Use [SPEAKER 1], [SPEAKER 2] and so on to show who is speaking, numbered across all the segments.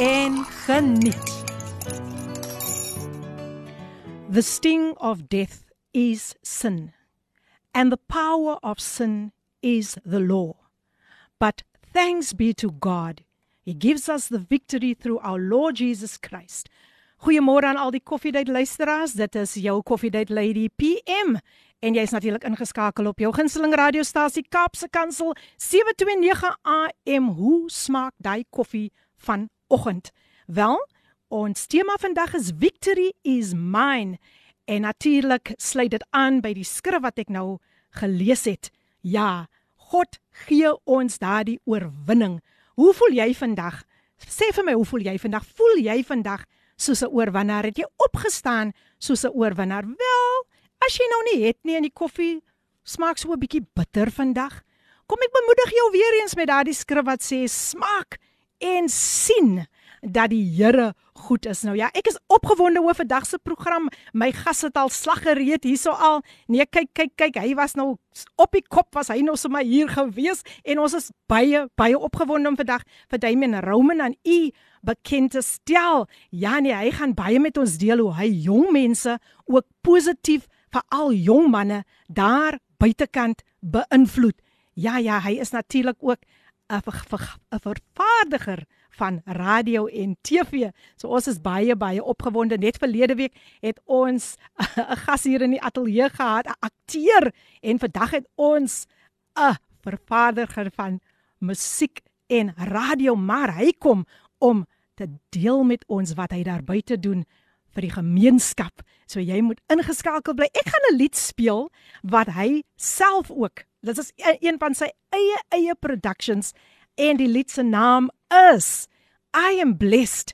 [SPEAKER 1] en geniet. The sting of death is sin, and the power of sin is the law. But thanks be to God, He gives us the victory through our Lord Jesus Christ. Goeiemôre aan al die koffiedייט luisteraars. Dit is jou koffiedייט lady PM en jy's natuurlik ingeskakel op jou gunsteling radiostasie Kaapse Kansel 729 AM. Hoe smaak daai koffie vanoggend? Wel, ons tema vandag is Victory is mine. En natuurlik sluit dit aan by die skrif wat ek nou gelees het. Ja, God gee ons daardie oorwinning. Hoe voel jy vandag? Sê vir my, hoe voel jy vandag? Voel jy vandag soos 'n oorwinnaar? Het jy opgestaan soos 'n oorwinnaar? Wel, as jy nou nie het nie en die koffie smaak so 'n bietjie bitter vandag, kom ek bemoedig jou weer eens met daardie skrif wat sê smaak en sien dat die Here goed is. Nou ja, ek is opgewonde oor vandag se program. My gas het al slag gereed hierso al. Nee, kyk, kyk, kyk, hy was nou op die kop was hy nou sommer hier gewees en ons is baie baie opgewonde om vandag vir Damien Roman aan u bekend te stel. Ja nee, hy gaan baie met ons deel hoe hy jong mense ook positief veral jong manne daar buitekant beïnvloed. Ja ja, hy is natuurlik ook 'n vervaardiger van radio en TV. So ons is baie baie opgewonde. Net verlede week het ons 'n gas hier in die ateljee gehad, 'n akteur en vandag het ons 'n vervaardiger van musiek en radio, maar hy kom om te deel met ons wat hy daar buite doen vir die gemeenskap. So jy moet ingeskakel bly. Ek gaan 'n lied speel wat hy self ook. Dit is e-, een van sy eie eie productions en die lied se naam is I am blessed.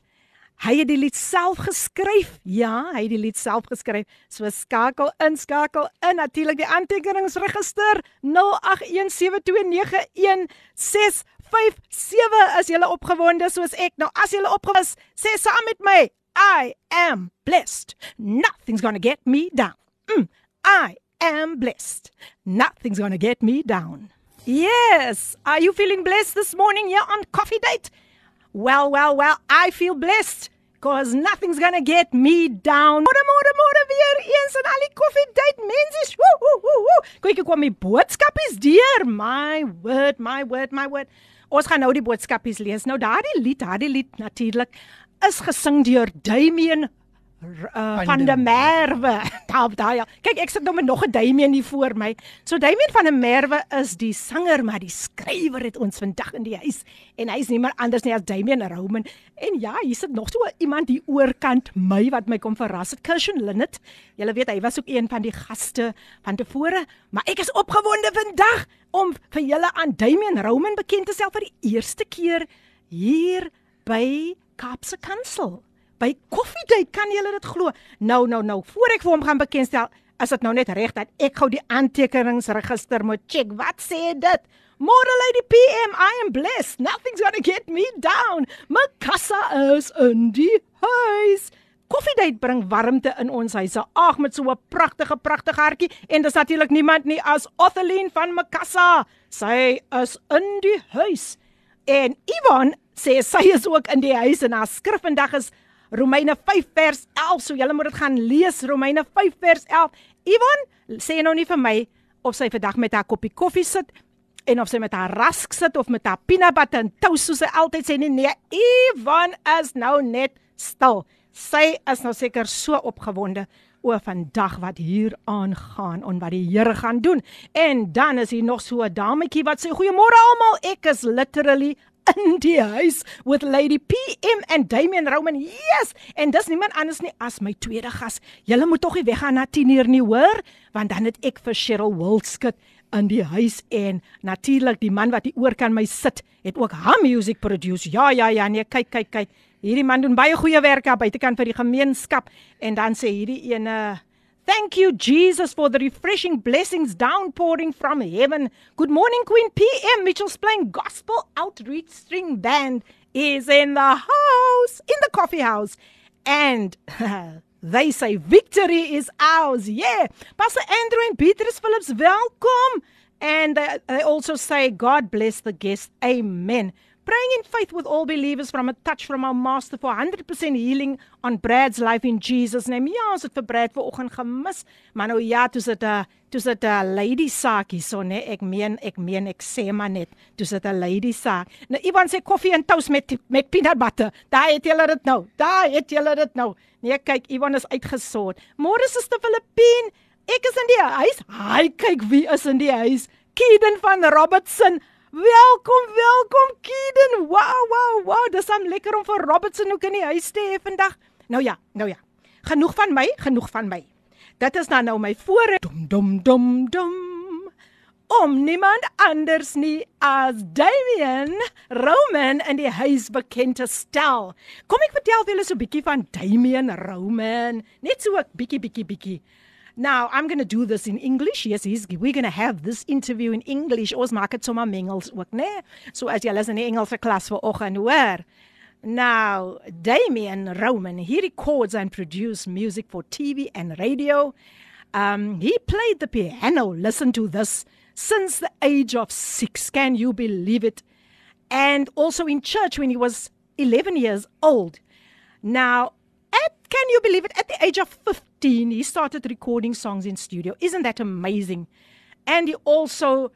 [SPEAKER 1] Hy het die lied self geskryf. Ja, hy het die lied self geskryf. So skakel in, skakel in natuurlik die aantekeningsregister 08172916 57 is julle opgewonde soos ek. Nou as julle opgewonde is, sê saam met my, I am blessed. Nothing's going to get me down. Mm, I am blessed. Nothing's going to get me down. Yes. Are you feeling blessed this morning here on Coffee Date? Well, well, well, I feel blessed because nothing's going to get me down. Môre môre môre weer eens aan al die Coffee Date mense. Woe woe woe woe. Kyk ek kom my boodskapies deur. My word, my word, my word. Ons gaan nou die boodskapies lees. Nou daardie lied, daardie lied natuurlik is gesing deur Damien uh, van der Merwe. Daar daai. Kyk, ek sit nou met nog 'n Damian hier voor my. So Damian van der Merwe is die sanger, maar die skrywer het ons vandag in die huis en hy's nie meer anders nie as Damian Roman. En ja, hier sit nog so iemand hier oorkant my wat my kom verras het, Cushion Linnet. Julle weet hy was ook een van die gaste van tevore, maar ek is opgewonde vandag om vir julle aan Damian Roman bekend te stel vir die eerste keer hier by Kaapse Kansel by koffiedייט kan jy dit glo nou nou nou voor ek vir hom gaan bekendstel is dit nou net reg dat ek gou die aantekeningsregister moet check wat sê dit Môre lady PM I am blessed nothing's going to get me down Makassa is in die huis Koffiedייט bring warmte in ons huise ag met so 'n pragtige pragtige hartjie en dis natuurlik niemand nie as Otheline van Makassa sy is in die huis en Ivan sê sy is ook in die huis en haar skrif vandag is Romeine 5 vers 11. So julle moet dit gaan lees Romeine 5 vers 11. Ivan, sê nou nie vir my of sy vandag met haar koppie koffie sit en of sy met haar rask sit of met haar peanut butter en toast soos sy altyd sê nie. Nee, Ivan is nou net stil. Sy is nou seker so opgewonde oor vandag wat hier aangaan en wat die Here gaan doen. En dan is hier nog so 'n dametjie wat sê goeiemôre almal. Ek is literally in die huis with Lady PM and Damian Roman. Yes, en dis niemand anders nie as my tweede gas. Julle moet tog nie weggaan na 10uur nie, hoor? Want dan het ek vir Cheryl Wildskut in die huis en natuurlik die man wat hier oor kan my sit, het ook haar music produce. Ja, ja, ja, nee, kyk, kyk, kyk. Hierdie man doen baie goeie werk daar buitekant vir die gemeenskap en dan sê hierdie ene Thank you, Jesus, for the refreshing blessings downpouring from heaven. Good morning, Queen PM. Mitchell's playing gospel outreach string band is in the house, in the coffee house. And they say victory is ours. Yeah. Pastor Andrew and Beatrice Phillips, welcome. And they, also say, God bless the guest. Amen. Praying in faith with all believers from a touch from our master for 100% healing on Brad's life in Jesus name. Ja, ons het vir Brad vanoggend gemis, maar nou ja, toe sit 'n toe sit 'n lady saak hierso, né? Ek meen, ek meen ek sê maar net, toe sit 'n lady saak. Nou Ivan sê koffie en toast met met peanut butter. Daar het julle dit nou. Daar het julle dit nou. Nee, kyk, Ivan is uitgesort. Môre is dit Filippien. Ek is in die huis. Hy kyk wie is in die huis. Kiden van Robertson. Welkom, welkom Kiden. Wow, wow, wow. Dis am lekker om vir Robertson ook in die huis te hê vandag. Nou ja, nou ja. Genoeg van my, genoeg van my. Dit is dan nou my voor dom dom dom dom. Om niemand anders nie as Damian Roman in die huis bekend te stel. Kom ek vertel vir julle so 'n bietjie van Damian Roman, net so 'n bietjie bietjie bietjie. Now, I'm going to do this in English. Yes, we're going to have this interview in English. So as jy luister in die Engelse klas vanoggend, hoor. Now, Damien Roman, he records and produces music for TV and radio. Um, he played the piano, listen to this, since the age of six. Can you believe it? And also in church when he was 11 years old. Now, at, can you believe it? At the age of 15, he started recording songs in studio. Isn't that amazing? And he also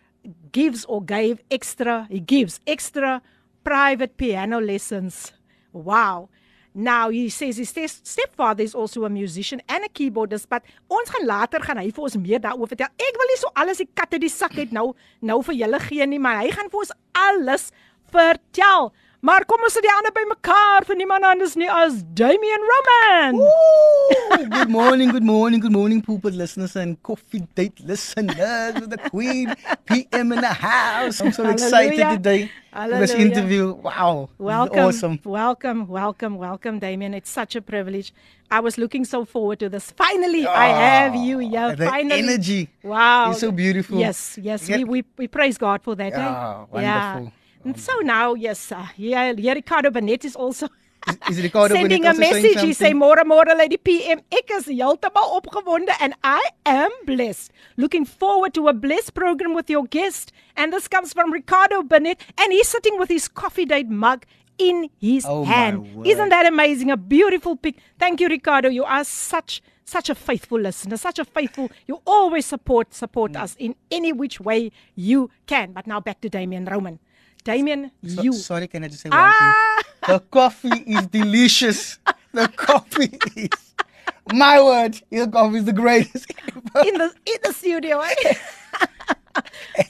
[SPEAKER 1] gives or gave extra, he gives extra private piano lessons. Wow. Now he says his stepfather is also a musician and a keyboardist, but ons gaan later gaan hy vir ons meer daaroor vertel. Ek wil nie so alles die katte die sak het nou nou vir julle gee nie, maar hy gaan vir ons alles vertel. Maar kom ons sit die ander by mekaar vir niemand anders nie as Damian Roman.
[SPEAKER 2] Ooh, good morning, good morning, good morning people listeners and coffee date listeners with the queen PM in the house. I'm so
[SPEAKER 1] Hallelujah.
[SPEAKER 2] excited today for this
[SPEAKER 1] Hallelujah.
[SPEAKER 2] interview. Wow.
[SPEAKER 1] Welcome.
[SPEAKER 2] Awesome.
[SPEAKER 1] Welcome, welcome, welcome, Damien. It's such a privilege. I was looking so forward to this. Finally, I have you here.
[SPEAKER 2] The
[SPEAKER 1] Finally.
[SPEAKER 2] energy.
[SPEAKER 1] Wow.
[SPEAKER 2] You're so beautiful.
[SPEAKER 1] Yes, yes. We, we we praise God for that. eh?
[SPEAKER 2] Yeah,
[SPEAKER 1] Yeah. And so now, yes, uh, yeah, yeah, Ricardo Benet is also
[SPEAKER 2] Is, is Ricardo
[SPEAKER 1] sending a message. He say? "Môre, môre, Lady PM. Ek is heeltemal opgewonde and I am blessed. Looking forward to a blessed program with your guest." And this comes from Ricardo Bennett, and he's sitting with his coffee date mug in his
[SPEAKER 2] Oh,
[SPEAKER 1] hand. Isn't that amazing? A beautiful pic. Thank you, Ricardo. You are such such a faithful listener, such a faithful. You always support support
[SPEAKER 2] Mm.
[SPEAKER 1] us in any which way you can. But now back to Damien Roman. Damien,
[SPEAKER 2] So-
[SPEAKER 1] you
[SPEAKER 2] Sorry, can I just say one
[SPEAKER 1] Ah!
[SPEAKER 2] thing? The coffee is delicious. The coffee is. My word, your coffee is the greatest.
[SPEAKER 1] in the in the studio. Eh?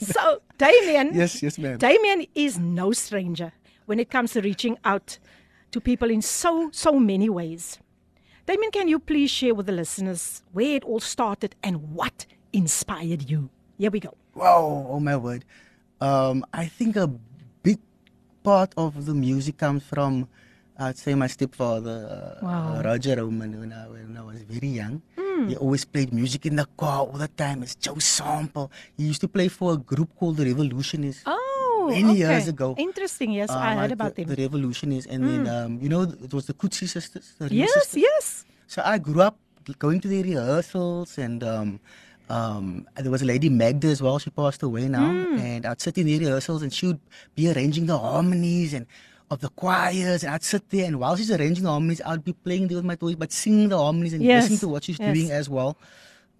[SPEAKER 1] so Damien,
[SPEAKER 2] yes, yes, ma'am.
[SPEAKER 1] Damien is no stranger when it comes to reaching out to people in so so many ways. Damien, can you please share with the listeners where it all started and what inspired you? Here we go.
[SPEAKER 2] Wow, oh my word. Um, I think a part of the music comes from, I'd say, my stepfather, uh,
[SPEAKER 1] Wow.
[SPEAKER 2] uh, Roger Roman, when I, when I was very young. He always played music in the car all the time. It's Joe Sample. He used to play for a group called the Revolutionists.
[SPEAKER 1] Oh,
[SPEAKER 2] Many
[SPEAKER 1] okay.
[SPEAKER 2] years ago.
[SPEAKER 1] Interesting. Yes,
[SPEAKER 2] Uh,
[SPEAKER 1] I heard about
[SPEAKER 2] the,
[SPEAKER 1] them.
[SPEAKER 2] The Revolutionists. And then, um, you know, it was the Kutsi sisters. The
[SPEAKER 1] yes,
[SPEAKER 2] sisters.
[SPEAKER 1] yes.
[SPEAKER 2] So I grew up going to the rehearsals, and um, um, there was a lady Magda as well. She passed away now, and I'd sit in the rehearsals, and she would be arranging the harmonies and of the choirs, and I'd sit there, and while she's arranging the harmonies, I'd be playing there with my toys, but singing the harmonies and
[SPEAKER 1] Yes,
[SPEAKER 2] listening to what she's
[SPEAKER 1] yes.
[SPEAKER 2] doing as well.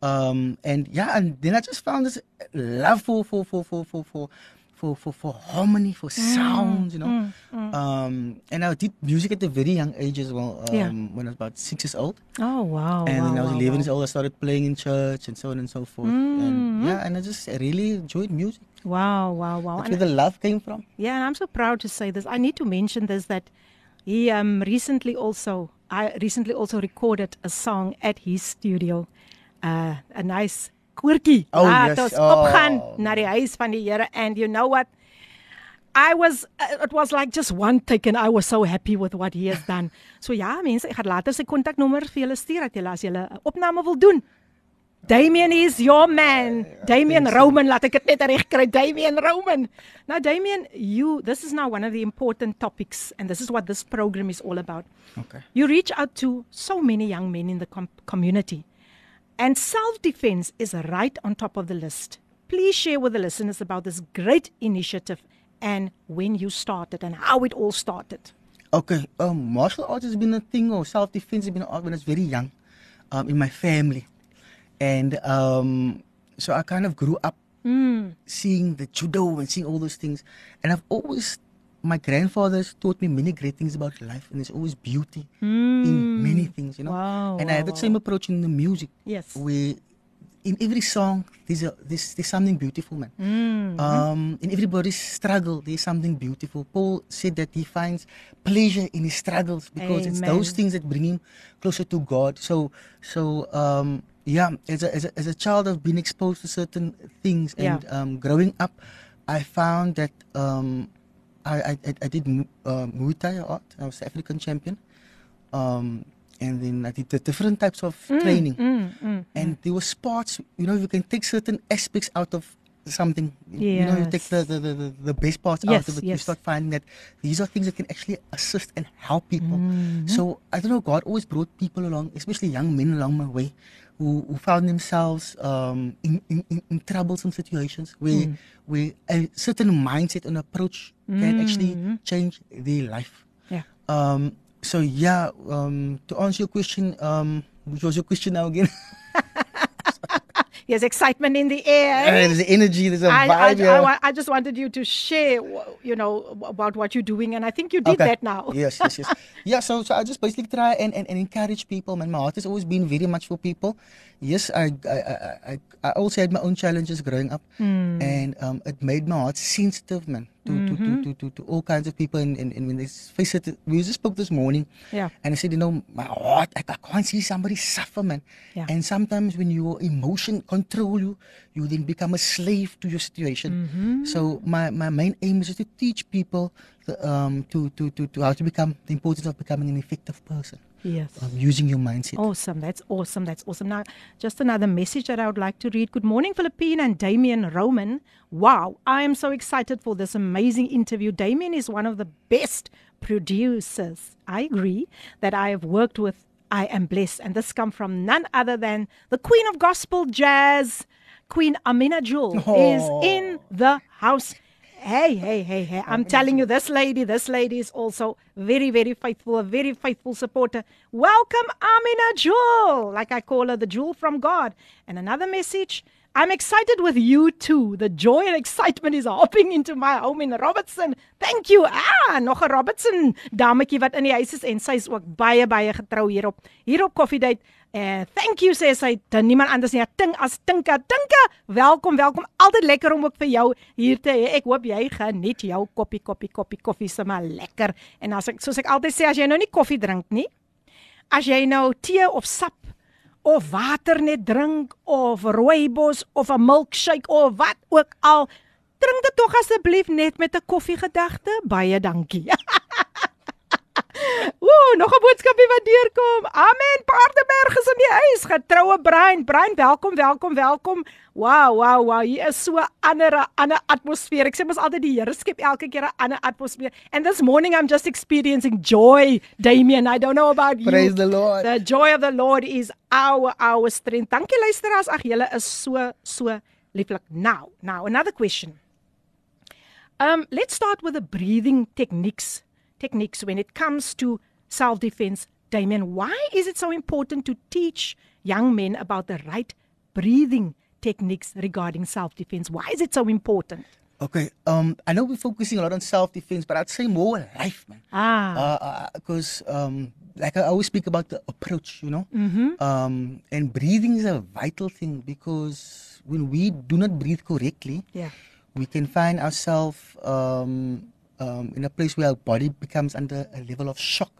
[SPEAKER 2] Um, and yeah, and then I just found this love for for for for for for for for, for harmony, for sounds, you know. Um, and I did music at a very young age as well. Um,
[SPEAKER 1] Yeah.
[SPEAKER 2] when I was about six years old.
[SPEAKER 1] Oh wow.
[SPEAKER 2] and
[SPEAKER 1] wow,
[SPEAKER 2] when I was
[SPEAKER 1] wow,
[SPEAKER 2] 11
[SPEAKER 1] wow.
[SPEAKER 2] years old, I started playing in church and so on and so forth. And yeah, and I just really enjoyed music.
[SPEAKER 1] Wow, wow, wow.
[SPEAKER 2] That's
[SPEAKER 1] And-
[SPEAKER 2] where the love came from.
[SPEAKER 1] Yeah, and I'm so proud to say this. I need to mention this that he um recently also I recently also recorded a song at his studio. Uh a nice koortjie.
[SPEAKER 2] Oh,
[SPEAKER 1] Laat
[SPEAKER 2] yes.
[SPEAKER 1] ons
[SPEAKER 2] Oh.
[SPEAKER 1] opgaan na die huis van die Here and you know what? I was uh, it was like just one take and I was so happy with what he has done. So ja, mense, ek gaan later sy kontaknommer vir julle stuur dat julle as julle 'n opname wil doen. Damien is your man. Damien Roman, laat ek dit net reg kry. Damien Roman. Now Damien, you this is now one of the important topics and this is what this program is all about.
[SPEAKER 2] Okay.
[SPEAKER 1] You reach out to so many young men in the com- community. And self-defense is right on top of the list. Please share with the listeners about this great initiative and when you started and how it all started.
[SPEAKER 2] Okay, um, martial arts has been a thing, or self defense has been an art when I was very young, um, in my family, and um, so I kind of grew up seeing the judo and seeing all those things, and I've always, my grandfather's taught me many great things about life, and there's always beauty in many things, you know.
[SPEAKER 1] Wow,
[SPEAKER 2] and I have
[SPEAKER 1] wow,
[SPEAKER 2] that same approach in the music,
[SPEAKER 1] Yes.
[SPEAKER 2] where in every song there's a there's, there's something beautiful, man. Um, in everybody's struggle, there's something beautiful. Paul said that he finds pleasure in his struggles because it's those things that bring him closer to God. So, so um, yeah, as a, as a as a child, I've been exposed to certain things, and
[SPEAKER 1] Yeah.
[SPEAKER 2] um, growing up, I found that um, I, I I- did uh, Muay Thai art. I was African champion, um, and then I did the different types of training
[SPEAKER 1] Mm, mm.
[SPEAKER 2] and there were spots you know you can take certain aspects out of something you know you take the the, the, the- best parts
[SPEAKER 1] Yes,
[SPEAKER 2] out of it you start finding that these are things that can actually assist and help people
[SPEAKER 1] Mm-hmm.
[SPEAKER 2] so i don't know god always brought people along especially young men along my way who, who found themselves um, in, in, in, in troublesome situations where
[SPEAKER 1] Mm.
[SPEAKER 2] where a certain mindset and approach can actually
[SPEAKER 1] Mm-hmm.
[SPEAKER 2] change their life
[SPEAKER 1] Yeah.
[SPEAKER 2] um, so yeah, um, to answer your question, um, which was your question now again?
[SPEAKER 1] There's excitement in the air.
[SPEAKER 2] there's energy, there's a
[SPEAKER 1] I, I,
[SPEAKER 2] vibe.
[SPEAKER 1] I,
[SPEAKER 2] yeah.
[SPEAKER 1] wa- I just wanted you to share, you know, about what you're doing, and I think you did
[SPEAKER 2] Okay.
[SPEAKER 1] that now.
[SPEAKER 2] yes, yes, yes. yeah, so so I just basically try and, and, and encourage people. Man, my heart has always been very much for people. Yes, I I I, I, I also had my own challenges growing up,
[SPEAKER 1] Hmm.
[SPEAKER 2] and um, it made my heart sensitive, man, to to,
[SPEAKER 1] Mm-hmm.
[SPEAKER 2] to, to, to, to all kinds of people. And, and, and when they face it, we just spoke this morning,
[SPEAKER 1] Yeah.
[SPEAKER 2] and I said, you know, my heart, I, I can't see somebody suffer, man.
[SPEAKER 1] Yeah.
[SPEAKER 2] And sometimes when your emotion control you, you then become a slave to your situation.
[SPEAKER 1] Mm-hmm.
[SPEAKER 2] So my, my main aim is just to teach people the, um, to, to, to, to how to become the importance of becoming an effective person,
[SPEAKER 1] Yes.
[SPEAKER 2] um, using your mindset.
[SPEAKER 1] Awesome. That's awesome. That's awesome. Now, just another message that I would like to read. Good morning, Philippine and Damien Roman. Wow, I am so excited for this amazing interview. Damien is one of the best producers. I agree that I have worked with. I am blessed. And this come from none other than the queen of gospel jazz, Queen Amina Jewel, is in the house. Hey, hey, hey, hey. I'm telling you, this lady, this lady is also very, very faithful, a very faithful supporter. Welcome, Amina Jewel. Like I call her, the jewel from God. And another message. I'm excited with you too. The joy and excitement is hopping into my home in Robertson. Thank you. Ah, nog 'n Robertson dametjie wat in die huis is en sy is ook baie baie getrou hierop. Hierop Coffee Date. En thank you sê sy dan niemand anders nie. Ting as Tinka. Tinka, welkom, welkom. Altyd lekker om ook vir jou hier te hê. Ek hoop jy geniet jou koppie koppie koppie koffie sommer lekker. En as ek soos ek altyd sê as jy nou nie koffie drink nie, as jy nou tee of sap of water net drink of rooibos of 'n milkshake of wat ook al, drink dit tog asseblief net met 'n koffiegedagte. Baie dankie. Ooh, nog 'n boodskapie wat deurkom. Amen. Paardeberg is in die huis. Getroue Brein. Brein, welkom, welkom, welkom. Wow, wow, wow. Hier is so 'n ander ander atmosfeer. Ek sê mos altyd die Here skep elke keer 'n ander atmosfeer. And this morning I'm just experiencing joy, Damien. I don't know about you.
[SPEAKER 2] Praise the Lord.
[SPEAKER 1] The joy of the Lord is our our strength. Dankie luisteraars. Ag, julle is so so lieflik. Now, now another question. Um, let's start with the breathing techniques. Techniques when it comes to self-defense. Damien, why is it so important to teach young men about the right breathing techniques regarding self-defense? Why is it so important?
[SPEAKER 2] Okay, um, I know we're focusing a lot on self-defense, but I'd say more life, man.
[SPEAKER 1] Ah,
[SPEAKER 2] because um, like I always speak about the approach, you know, mm-hmm. um, and breathing is a vital thing because when we do not breathe correctly,
[SPEAKER 1] yeah.
[SPEAKER 2] we can find ourselves um, um, in a place where our body becomes under a level of shock.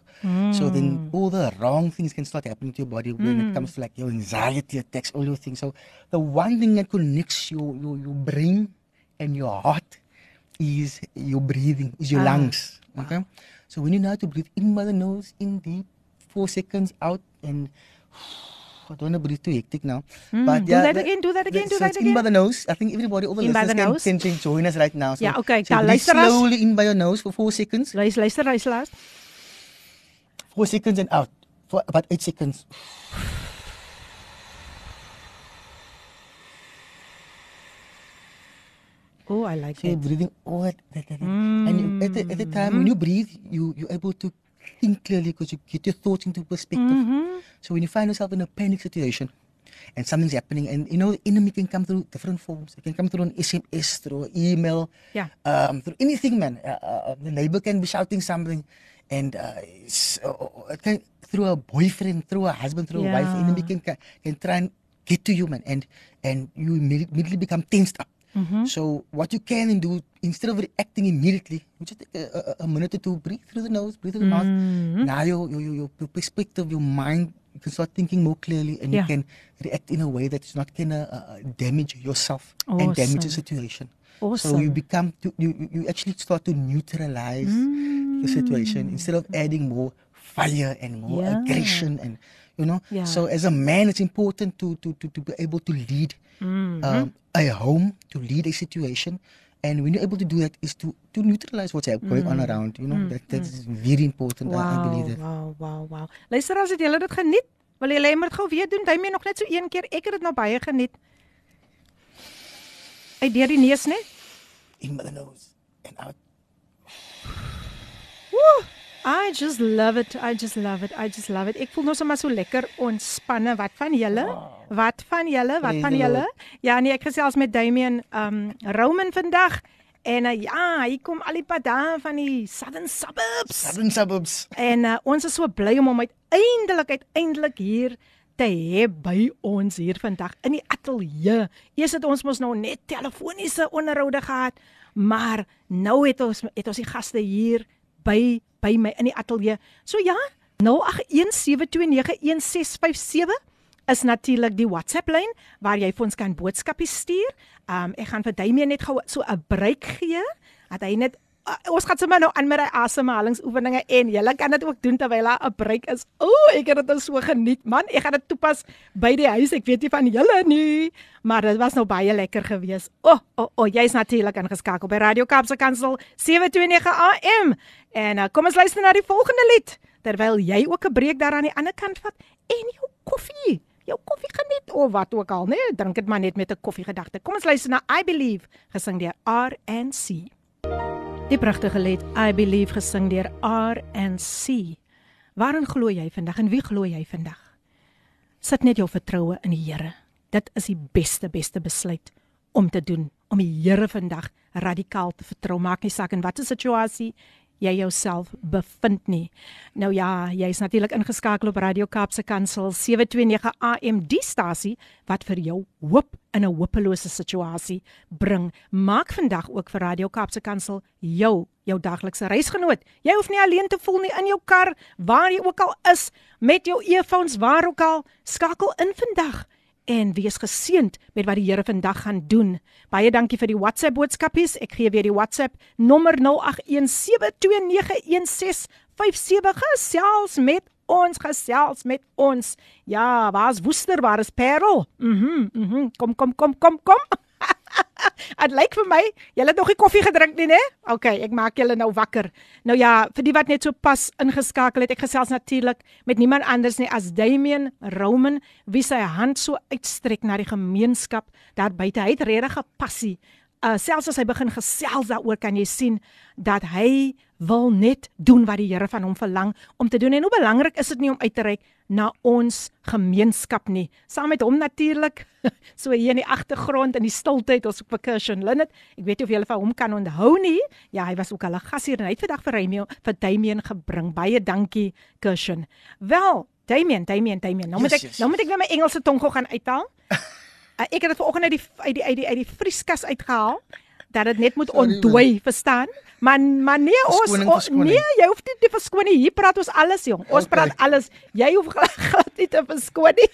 [SPEAKER 2] So then all the wrong things can start happening to your body when it comes to like your anxiety attacks, all your things. So the one thing that connects your, your, your brain and your heart is your breathing, is your
[SPEAKER 1] Ah.
[SPEAKER 2] lungs. Okay. So when you know how to breathe in by the nose, in deep, four seconds out, and I don't want to breathe too hectic now. Hmm, but
[SPEAKER 1] do that
[SPEAKER 2] the-
[SPEAKER 1] again, do that again,
[SPEAKER 2] the-
[SPEAKER 1] do
[SPEAKER 2] so
[SPEAKER 1] that
[SPEAKER 2] it's In by the nose. I think everybody, the
[SPEAKER 1] In by
[SPEAKER 2] listeners
[SPEAKER 1] the
[SPEAKER 2] can,
[SPEAKER 1] nose.
[SPEAKER 2] can, can join us right now. So,
[SPEAKER 1] Ja, okay,
[SPEAKER 2] So
[SPEAKER 1] luisteraars.
[SPEAKER 2] slowly in by your nose for four seconds.
[SPEAKER 1] Luister, luister, luister.
[SPEAKER 2] Four seconds and out for about eight seconds.
[SPEAKER 1] Oh, I like
[SPEAKER 2] So
[SPEAKER 1] it.
[SPEAKER 2] breathing all that, that, that, that. and you, at, the, at the hmm. time when you breathe, you you're able to think clearly because you get your thoughts into perspective. So when you find yourself in a panic situation and something's happening, and you know the enemy can come through different forms. It can come through an SMS, through an email,
[SPEAKER 1] Yeah.
[SPEAKER 2] um, through anything, man. Uh, uh, the neighbor can be shouting something, and uh, it's, uh, can through a boyfriend, through a husband, through a wife.
[SPEAKER 1] Yeah.
[SPEAKER 2] Enemy can, can can try and get to you, man, and and you immediately become tensed up. Mm-hmm. So what you can do instead of reacting immediately, you just take a, a, a minute or two, breathe through the nose, breathe through the mouth. Mm-hmm. Now your, your your your perspective, your mind, you can start thinking more clearly, and
[SPEAKER 1] Yeah.
[SPEAKER 2] you can react in a way that's not gonna uh, uh, damage yourself and damage the
[SPEAKER 1] Awesome.
[SPEAKER 2] situation. So you become to, you you- actually start to neutralize the situation mm. instead of adding more fire and more
[SPEAKER 1] Yeah.
[SPEAKER 2] aggression and you know.
[SPEAKER 1] Yeah.
[SPEAKER 2] So as a man, it's important to to to, to be able to lead um, a home, to lead a situation. And when you're able to do that, is to, to neutralize what's going on around. You know, that that is very important. I, I
[SPEAKER 1] Wow,
[SPEAKER 2] believe that.
[SPEAKER 1] wow, wow, wow. Luister as het julle dit geniet, wil julle hom dit gou weer doen? Dui my nog net so een keer. Ek het dit nou baie geniet. Uit deur die neus, né?
[SPEAKER 2] In the nose and out.
[SPEAKER 1] Woo! I just love it. I just love it. I just love it. Ek voel nou sommer so lekker ontspanne. Wat van julle? Wat van julle? Wat van julle? Ja, nee, ek gesels met Damian um Roman vandag. En uh, ja, hier kom al die pad daar van die Southern Suburbs.
[SPEAKER 2] Southern suburbs.
[SPEAKER 1] En uh, ons is so bly om hom uiteindelik uiteindelik hier te hê by ons hier vandag in die ateljee. Eers het ons mos nou net telefoniese onderhoude gehad, maar nou het ons het ons die gaste hier by by my in die ateljee. So ja, 0817291657 is natuurlik die WhatsApp lyn waar jy vir ons kan boodskappe stuur. Um ek gaan vir Damian net gou so 'n breek gee dat hy net uh, ons gaan sommer nou aan met die asemhalingsoefeninge en jy kan dit ook doen terwyl daar 'n breek is. O, ek het dit nou so geniet. Man, ek gaan dit toepas by die huis. Ek weet nie van julle nie, maar dit was nou baie lekker geweest. O, oh, o, oh, o, oh, jy's natuurlik ingeskakel by Radio Kaapse Kansel 729 AM. En uh, kom ons luister na die volgende lied terwyl jy ook 'n breek daar aan die ander kant vat en jou koffie jou koffie geniet of wat ook al, nee, drink dit maar net met 'n koffiegedagte. Kom ons luister na I Believe gesing deur RNC. Die pragtige lied I Believe gesing deur RNC. Waarin glo jy vandag en wie glo jy vandag? Sit net jou vertroue in die Here. Dit is die beste beste besluit om te doen, om die Here vandag radikaal te vertrou. Maak nie saak in watter situasie jy jouself bevind nie. Nou ja, jy's natuurlik ingeskakel op Radio Kaapse Kansel 729 AM die stasie wat vir jou hoop in 'n hopelose situasie bring. Maak vandag ook vir Radio Kaapse Kansel jou jou daglikse reisgenoot. Jy hoef nie alleen te voel nie in jou kar, waar jy ook al is, met jou earphones waar ook al, skakel in vandag en wees geseënd met wat die Here vandag gaan doen. Baie dankie vir die WhatsApp boodskapies. Ek gee weer die WhatsApp nommer 0817291657 gesels met ons gesels met ons. Ja, waar's Woester, waar is Parel? Mhm, mm mhm. Mm kom kom kom kom kom. Dit lyk vir my julle het nog nie koffie gedrink nie, né? OK, ek maak julle nou wakker. Nou ja, vir die wat net so pas ingeskakel het, ek gesels natuurlik met niemand anders nie as Damian Roman, wie sy hand so uitstrek na die gemeenskap daar buite. Hy het regtig 'n passie. Uh selfs as hy begin gesels daaroor, kan jy sien dat hy wil net doen wat die Here van hom verlang om te doen. En hoe belangrik is dit nie om uit te reik na ons gemeenskap nie. Saam met hom natuurlik, so hier in die agtergrond in die stilte het ons ook vir Kirshen Linnet. Ek weet nie of julle van hom kan onthou nie. Ja, hy was ook al 'n gasheer en hy het vandag vir Remy vir Damien gebring. Baie dankie Kirshen. Wel, Damien, Damien, Damien. Nou moet
[SPEAKER 2] Yes,
[SPEAKER 1] ek
[SPEAKER 2] yes,
[SPEAKER 1] nou moet ek net my Engelse tong gou gaan uithaal. Uh, ek het dit vanoggend uit die uit die uit die uit die vrieskas uitgehaal dat dit net moet ontdooi, verstaan? Maar maar nee, ons
[SPEAKER 2] Verskoning, verskoning.
[SPEAKER 1] nee, jy hoef nie te verskoon nie. Hier praat ons alles, jong. Ons
[SPEAKER 2] Okay.
[SPEAKER 1] praat alles. Jy hoef glad nie te verskoon nie.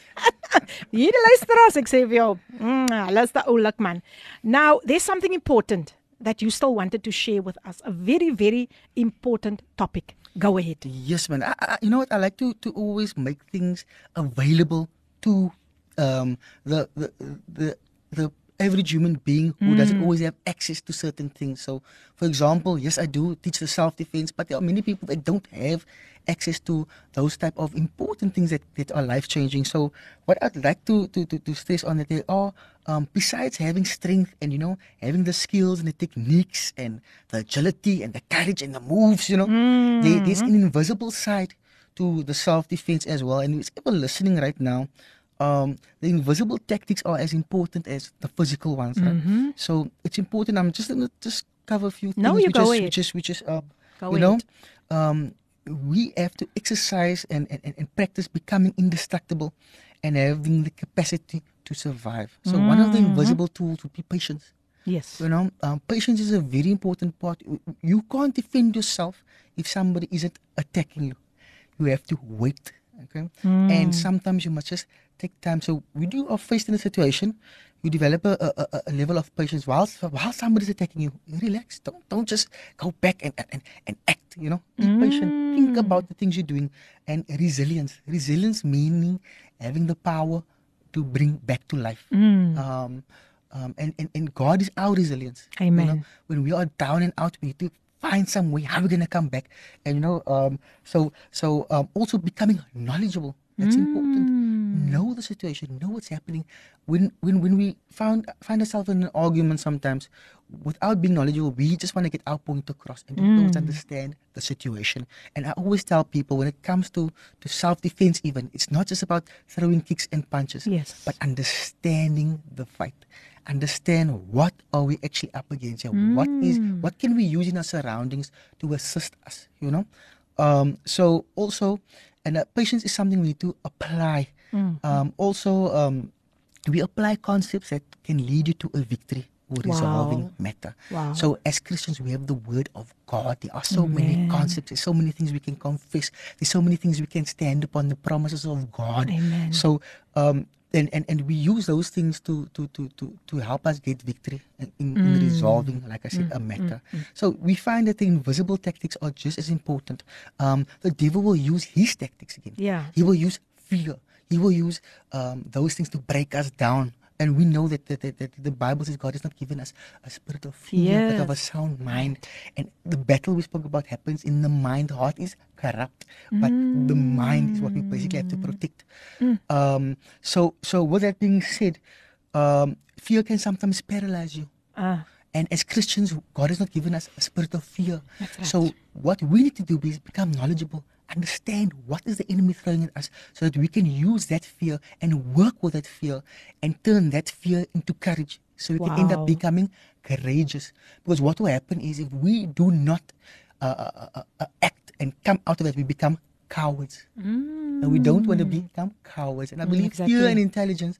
[SPEAKER 1] Hier die luisteraars, ek sê vir jou, mm, hulle is da oulik man. Now, there's something important that you still wanted to share with us. A very, very important topic. Go ahead.
[SPEAKER 2] Yes, man. I, I, you know what? I like to to always make things available to um, the the the the average human being who doesn't always have access to certain things. So, for example, yes, I do teach the self defense, but there are many people that don't have access to those type of important things that, that are life changing. So, what I'd like to, to, to, to stress on that there are, um, besides having strength and you know having the skills and the techniques and the agility and the courage and the moves, you know, there, there's an invisible side to the self defense as well. And who's ever listening right now, um, the invisible tactics are as important as the physical ones, right? So it's important. I'm just gonna just cover a few things,
[SPEAKER 1] No, you
[SPEAKER 2] which,
[SPEAKER 1] go
[SPEAKER 2] is,
[SPEAKER 1] ahead.
[SPEAKER 2] which is which is uh,
[SPEAKER 1] Go
[SPEAKER 2] you know, um, we have to exercise and, and, and- practice becoming indestructible and having the capacity to survive. So one of the
[SPEAKER 1] Mm-hmm.
[SPEAKER 2] invisible tools would be patience.
[SPEAKER 1] Yes.
[SPEAKER 2] You know, um, patience is a very important part. You- You can't defend yourself if somebody isn't attacking you. You have to wait. Okay, and sometimes you must just take time. So when you are faced in a situation, you develop a, a, a- level of patience. While while somebody's attacking you, relax. Don't don't just go back and and, and act. You know, be patient. Think about the things you're doing and resilience. Resilience meaning having the power to bring back to life. Um, um, and, and, and God is our resilience. You know,
[SPEAKER 1] Amen.
[SPEAKER 2] when we are down and out, we need to find some way how we're gonna come back. And you know, um, so so um, also becoming knowledgeable. That's important. Know the situation. Know what's happening. When when when we found find ourselves in an argument sometimes, without being knowledgeable, we just want to get our point across, and we don't understand the situation. And I always tell people when it comes to to self defense, even it's not just about throwing kicks and punches,
[SPEAKER 1] Yes.
[SPEAKER 2] but understanding the fight understand what are we actually up against here what is what can we use in our surroundings to assist us you know um so also and uh, patience is something we need to apply um also um we apply concepts that can lead you to a victory or resolving
[SPEAKER 1] Wow.
[SPEAKER 2] matter
[SPEAKER 1] Wow.
[SPEAKER 2] so as christians we have the word of god there are so many concepts there's so many things we can confess there's so many things we can stand upon the promises of god
[SPEAKER 1] Amen.
[SPEAKER 2] so um and, and, and we use those things to to, to, to, to help us get victory in, in,
[SPEAKER 1] Mm.
[SPEAKER 2] resolving, like I said, a matter. So we find that the invisible tactics are just as important. Um, the devil will use his tactics again.
[SPEAKER 1] Yeah.
[SPEAKER 2] He will use fear. He will use um, those things to break us down. And we know that, that, that the Bible says God has not given us a spirit of fear, but of a sound mind. And the battle we spoke about happens in the mind. The heart is corrupt, but the mind is what we basically have to protect. Um, so, so with that being said, um, fear can sometimes paralyze you.
[SPEAKER 1] Ah.
[SPEAKER 2] And as Christians, God has not given us a spirit of fear.
[SPEAKER 1] Right.
[SPEAKER 2] So what we need to do is become knowledgeable, understand what is the enemy throwing at us, so that we can use that fear and work with that fear and turn that fear into courage. So we can end up becoming courageous. Because what will happen is if we do not uh, uh, uh, uh, act and come out of it, we become cowards. And we don't want to become cowards. And I believe fear
[SPEAKER 1] Mm. exactly.
[SPEAKER 2] and intelligence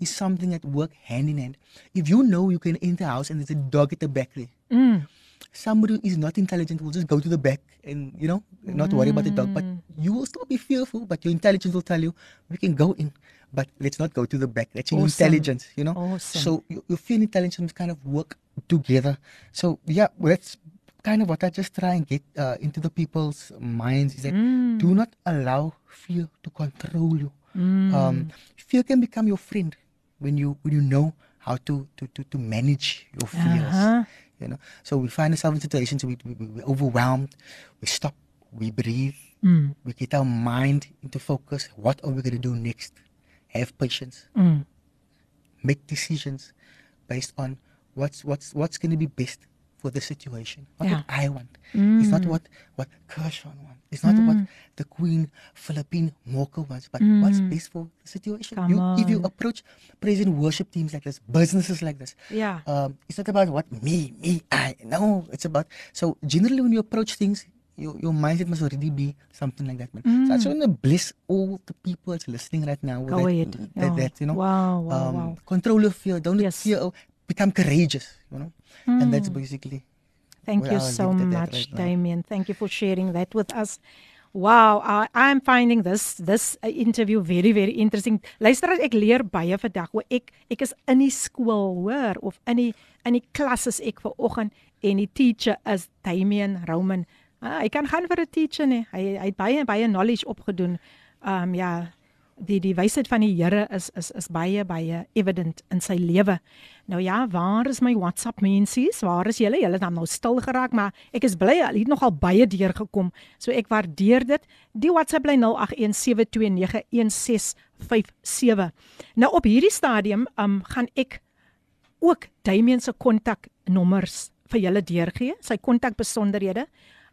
[SPEAKER 2] is something that work hand in hand. If you know you can enter a house and there's a dog at the back there,
[SPEAKER 1] Mm.
[SPEAKER 2] Somebody who is not intelligent will just go to the back and you know not worry about the dog. But
[SPEAKER 1] Mm.
[SPEAKER 2] you will still be fearful, but your intelligence will tell you we can go in, but let's not go to the back. That's your
[SPEAKER 1] Awesome.
[SPEAKER 2] intelligence, you know.
[SPEAKER 1] Awesome.
[SPEAKER 2] So your, your fear and intelligence kind of work together. So yeah, that's kind of what I just try and get uh, into the people's minds is that
[SPEAKER 1] Mm.
[SPEAKER 2] do not allow fear to control you.
[SPEAKER 1] Mm.
[SPEAKER 2] Um, fear can become your friend when you when you know how to to to, to manage your fears.
[SPEAKER 1] Uh-huh.
[SPEAKER 2] You know, so we find ourselves in situations we, we, we- we're overwhelmed. We stop, we breathe,
[SPEAKER 1] Mm.
[SPEAKER 2] we get our mind into focus. What are we going to do next? Have patience,
[SPEAKER 1] Mm.
[SPEAKER 2] make decisions based on what's what's what's going to be best for the situation. Not what I want. It's not what what Kershaw wants. It's not what the Queen Philippine Mocha wants, but what's best for the situation.
[SPEAKER 1] Come
[SPEAKER 2] you, if you approach praise and worship teams like this, businesses like this,
[SPEAKER 1] Yeah.
[SPEAKER 2] um, it's not about what me, me, I. No, it's about so generally when you approach things, your your mindset must already be something like that. Man. So I just want to bless all the people that's listening right now.
[SPEAKER 1] Go
[SPEAKER 2] that,
[SPEAKER 1] ahead.
[SPEAKER 2] That,
[SPEAKER 1] Oh,
[SPEAKER 2] that you know,
[SPEAKER 1] wow, wow,
[SPEAKER 2] um,
[SPEAKER 1] wow.
[SPEAKER 2] control your fear. Don't let
[SPEAKER 1] Yes.
[SPEAKER 2] fear oh, become courageous. You know, and that's basically
[SPEAKER 1] Thank
[SPEAKER 2] Well,
[SPEAKER 1] you
[SPEAKER 2] I'll
[SPEAKER 1] so much,
[SPEAKER 2] right now.
[SPEAKER 1] Damien. Thank you for sharing that with us. Wow, I, I'm finding this this uh, interview very very interesting. Luister ek leer baie vandag. O ek ek is in die skool, hoor, of in die in die klas is ek ver oggend en die teacher is Damian Roman. Uh, hy kan gaan vir 'n teacher nie. Hy hy het baie baie knowledge opgedoen. Um ja, die die wysheid van die Here is is is baie baie evident in sy lewe. Nou ja, waar is my WhatsApp mensies? Waar is julle? Julle het nou stil geraak, maar ek is bly al het nogal baie deur gekom. So ek waardeer dit. Die WhatsApp bly 0817291657. Nou op hierdie stadium um gaan ek ook Damian se kontaknommers vir julle deurgee, sy kontakbesonderhede.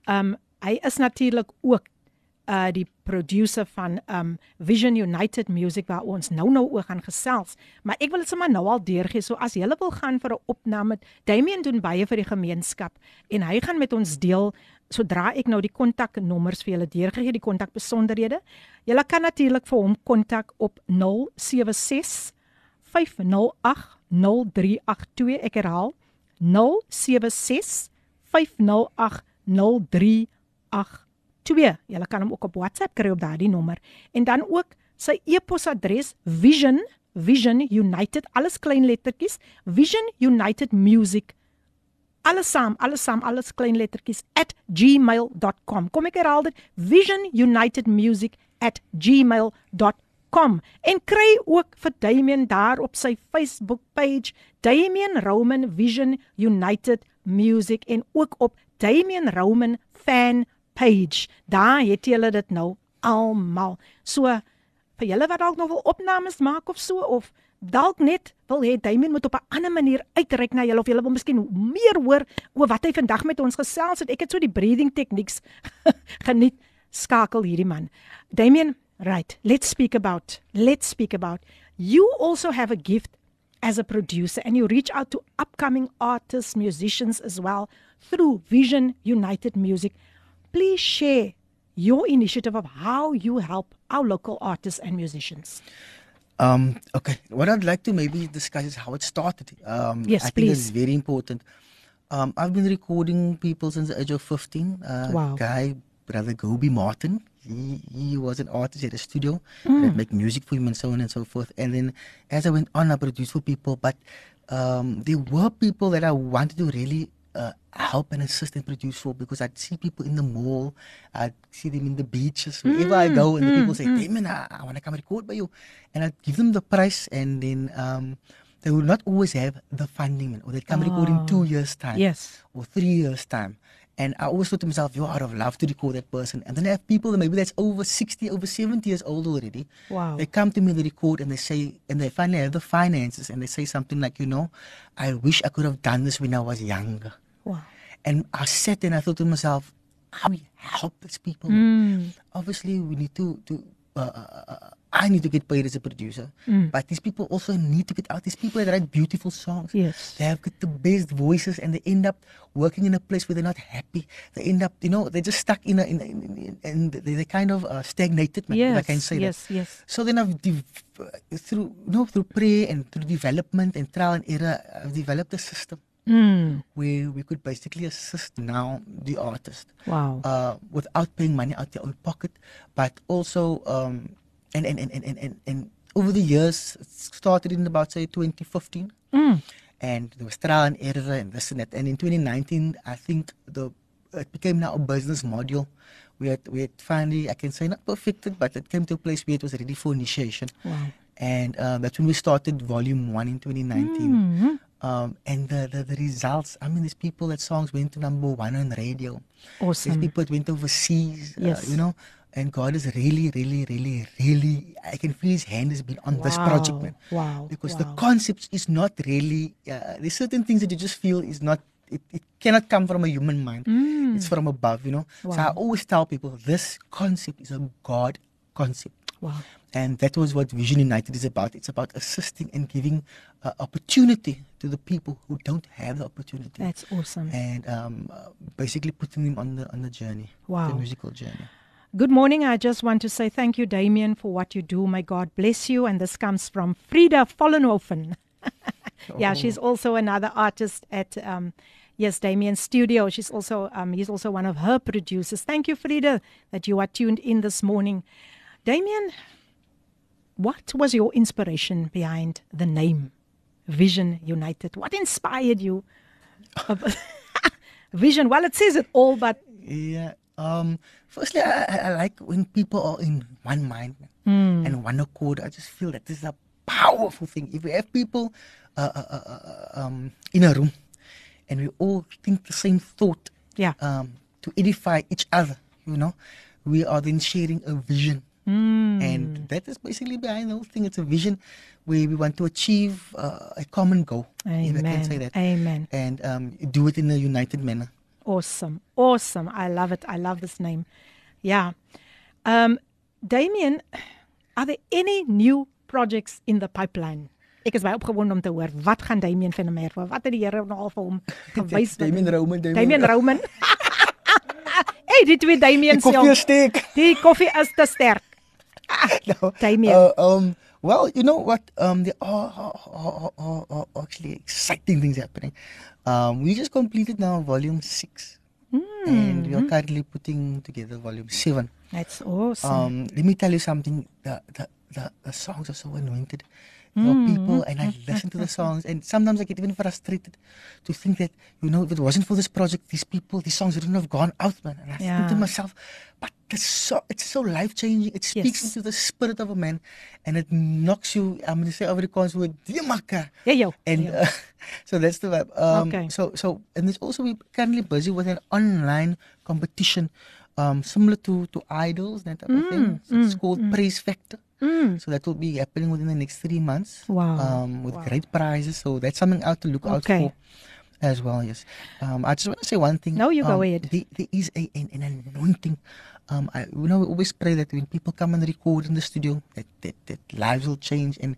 [SPEAKER 1] Um hy is natuurlik ook uh die producer van um Vision United Music waar ons nou-nou oor gaan gesels, maar ek wil dit sommer nou al deurgee. So as jy wil gaan vir 'n opname, Damian doen baie vir die gemeenskap en hy gaan met ons deel sodra ek nou die kontaknommers vir julle deurgee, die kontakbesonderhede. Julle kan natuurlik vir hom kontak op 076 508 0382. Ek herhaal 076 508 0382. 2. Jy kan hom ook op WhatsApp kry op daardie nommer. En dan ook sy e-posadres Vision Vision United alles klein lettertjies Vision United Music. Alles saam alles saam alles klein lettertjies @gmail.com kom ek herhaal dit Vision United Music @gmail.com en kry ook vir Damian daar op sy Facebook page Damian Roman Vision United Music en ook op Damian Roman fan page. Daar het julle dit nou almal. So vir julle wat dalk nog wil opnames maak of so of dalk net wil hê Damian moet op 'n ander manier uitreik na julle of julle wil miskien meer hoor oor wat hy vandag met ons gesels het. Ek het so die breathing techniques geniet. Skakel hierdie man. Damian, right. Let's speak about. Let's speak about. You also have a gift as a producer and you reach out to upcoming artists, musicians as well through Vision United Music please share your initiative of how you help our local artists and musicians?
[SPEAKER 2] Um, okay, what I'd like to maybe discuss is how it started. Um,
[SPEAKER 1] yes,
[SPEAKER 2] I
[SPEAKER 1] please.
[SPEAKER 2] think it's very important. Um, I've been recording people since the age of 15. Uh,
[SPEAKER 1] Wow.
[SPEAKER 2] Guy, brother Gobi Martin, he, he was an artist at a studio
[SPEAKER 1] Mm.
[SPEAKER 2] that make music for him and so on and so forth. And then as I went on, I produced for people, but um, there were people that I wanted to really uh, help and assist and produce for because I'd see people in the mall, I'd see them in the beaches, wherever I go, and the people say, Damon, I, I want to come record by you. And I'd give them the price, and then um, they would not always have the funding, or they'd come record in two years' time
[SPEAKER 1] Yes.
[SPEAKER 2] or three years' time. And I always thought to myself, yo, I'd have loved to record that person. And then I have people that maybe that's over 60, over 70 years old already.
[SPEAKER 1] Wow.
[SPEAKER 2] They come to me, they record, and they say, and they finally have the finances, and they say something like, you know, I wish I could have done this when I was younger.
[SPEAKER 1] Wow.
[SPEAKER 2] And I sat there and I thought to myself, how we help these people? Obviously, we need to, to uh, uh, uh, I need to get paid as a producer, but these people also need to get out. These people that write beautiful songs,
[SPEAKER 1] Yes.
[SPEAKER 2] they have got the best voices, and they end up working in a place where they're not happy. They end up, you know, they're just stuck in a, in, in, in and they, they kind of uh, stagnated. man, if I can say
[SPEAKER 1] yes,
[SPEAKER 2] that.
[SPEAKER 1] yes. yes.
[SPEAKER 2] So then I've through, you know, through prayer and through development and trial and error, I've developed a system
[SPEAKER 1] Mm.
[SPEAKER 2] where we could basically assist now the artist
[SPEAKER 1] Wow.
[SPEAKER 2] uh, without paying money out their own pocket, but also um, and, and, and, and, and, and, over the years, it started in about say 2015,
[SPEAKER 1] Mm.
[SPEAKER 2] and there was trial and error and this and that. And in 2019, I think the it became now a business module. We had we had finally, I can say not perfected, but it came to a place where it was ready for initiation.
[SPEAKER 1] Wow.
[SPEAKER 2] And um, that's when we started volume one in 2019.
[SPEAKER 1] Mhm.
[SPEAKER 2] Um, and the, the, the results, I mean, there's people that songs went to number one on the radio. There's
[SPEAKER 1] Awesome.
[SPEAKER 2] people that went overseas,
[SPEAKER 1] Yes.
[SPEAKER 2] uh, you know. And God is really, really, really, really, I can feel His hand has been on this project, man.
[SPEAKER 1] Wow.
[SPEAKER 2] Because the
[SPEAKER 1] wow.
[SPEAKER 2] concept is not really, uh, there's certain things that you just feel is not, it, it cannot come from a human mind.
[SPEAKER 1] Mm.
[SPEAKER 2] It's from above, you know. Wow. So I always tell people this concept is a God concept.
[SPEAKER 1] Wow.
[SPEAKER 2] And that was what Vision United is about. It's about assisting and giving uh, opportunity to the people who don't have the opportunity.
[SPEAKER 1] That's awesome.
[SPEAKER 2] and um, uh, basically putting them on the on the journey,
[SPEAKER 1] Wow.
[SPEAKER 2] the musical journey.
[SPEAKER 1] Good morning. I just want to say thank you, Damien, for what you do. May God bless you. And this comes from Frida Vollenhoven. yeah, she's also another artist at um, Yes, Damien Studio. She's also um he's also one of her producers. Thank you, Frida, that you are tuned in this morning. Damien, what was your inspiration behind the name Vision United? What inspired you? Vision. Well, it says it all, but
[SPEAKER 2] Yeah. Um. Firstly, I, I, like when people are in one mind
[SPEAKER 1] Hmm.
[SPEAKER 2] and one accord. I just feel that this is a powerful thing. If we have people uh, uh, uh, uh, um, in a room and we all think the same thought
[SPEAKER 1] yeah.
[SPEAKER 2] um, to edify each other, you know, we are then sharing a vision.
[SPEAKER 1] Mm.
[SPEAKER 2] And that is basically behind the whole thing. It's a vision where we want to achieve uh, a common goal. If I can say
[SPEAKER 1] Amen.
[SPEAKER 2] that.
[SPEAKER 1] Amen.
[SPEAKER 2] And um, do it in a united manner.
[SPEAKER 1] Awesome. Awesome. I love it. I love this name. Yeah. Um Damien, are there any new projects in the pipeline? Ek is baie opgewonde om te hoor wat gaan Damien van der Merwe, wat het die Here nou al vir hom gewys?
[SPEAKER 2] Damien Roman.
[SPEAKER 1] Damien Roman. hey, die twee Damien
[SPEAKER 2] Koffie
[SPEAKER 1] self.
[SPEAKER 2] steek.
[SPEAKER 1] Die koffie is te sterk.
[SPEAKER 2] no.
[SPEAKER 1] Damien.
[SPEAKER 2] Uh, um, well, you know what? Um, there are, are, are, actually exciting things happening. Um, we just completed now volume six, and we are currently putting together volume seven.
[SPEAKER 1] That's awesome.
[SPEAKER 2] Um, let me tell you something. The the, the, the songs are so anointed. There are people, and I listen to the songs, and sometimes I get even frustrated to think that you know if it wasn't for this project, these people, these songs wouldn't have gone out, man. And I think to myself, but it's so it's so life changing. It speaks
[SPEAKER 1] Yes.
[SPEAKER 2] into the spirit of a man, and it knocks you. I'm going to say over Afrikaans word, "Diemaka."
[SPEAKER 1] ja jou.
[SPEAKER 2] And uh, so that's the vibe. Um,
[SPEAKER 1] Okay.
[SPEAKER 2] So so and there's also we're currently busy with an online competition, um, similar to to idols that type of thing. So it's called Praise Factor.
[SPEAKER 1] Mm.
[SPEAKER 2] So that will be happening within the next three months.
[SPEAKER 1] Wow.
[SPEAKER 2] Um, with
[SPEAKER 1] Wow.
[SPEAKER 2] great prizes. So that's something out to look out for. As well, yes. Um, I just want to say one thing.
[SPEAKER 1] No, you go
[SPEAKER 2] um,
[SPEAKER 1] ahead.
[SPEAKER 2] There, there is a, an, an anointing. Um, I, you know, we always pray that when people come and record in the studio, that, that, that lives will change. And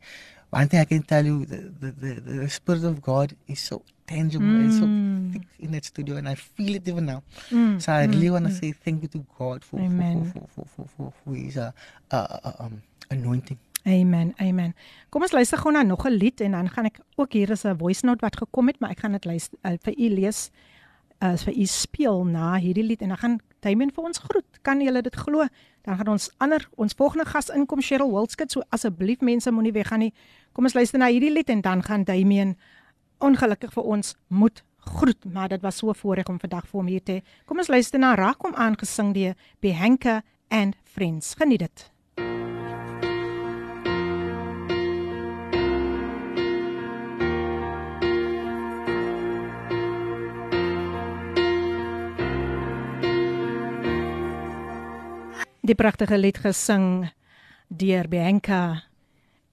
[SPEAKER 2] one thing I can tell you, the, the, the, the Spirit of God is so tangible and so thick in that studio, and I feel it even now.
[SPEAKER 1] Mm,
[SPEAKER 2] So I really want to say thank you to God for, for, for, for, for, for, for His uh, uh, uh, um, anointing.
[SPEAKER 1] Amen. Amen. Kom ons luister gou na nog 'n lied en dan gaan ek ook hier is 'n voice note wat gekom het, maar ek gaan dit luister uh, vir u lees uh, vir u speel na hierdie lied en dan gaan Damien vir ons groet. Kan julle dit glo? Dan gaan ons ander ons volgende gas inkom Cheryl Wildskut. So asseblief mense moenie weggaan nie. Kom ons luister na hierdie lied en dan gaan Damien ongelukkig vir ons moet groet, maar dit was so voorreg om vandag vir hom hier te. Kom ons luister na Raak hom aangesing deur Behanka and Friends. Geniet dit. Die pragtige lied gesing deur Bianca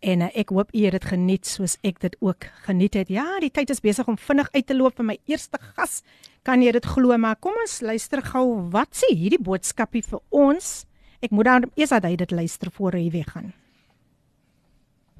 [SPEAKER 1] en uh, ek hoop u het dit geniet soos ek dit ook geniet het. Ja, die tyd is besig om vinnig uit te loop vir my eerste gas. Kan jy dit glo? Maar kom ons luister gou wat sê hierdie boodskapie vir ons. Ek moet dan eers dat hy dit luister voor hy weggaan.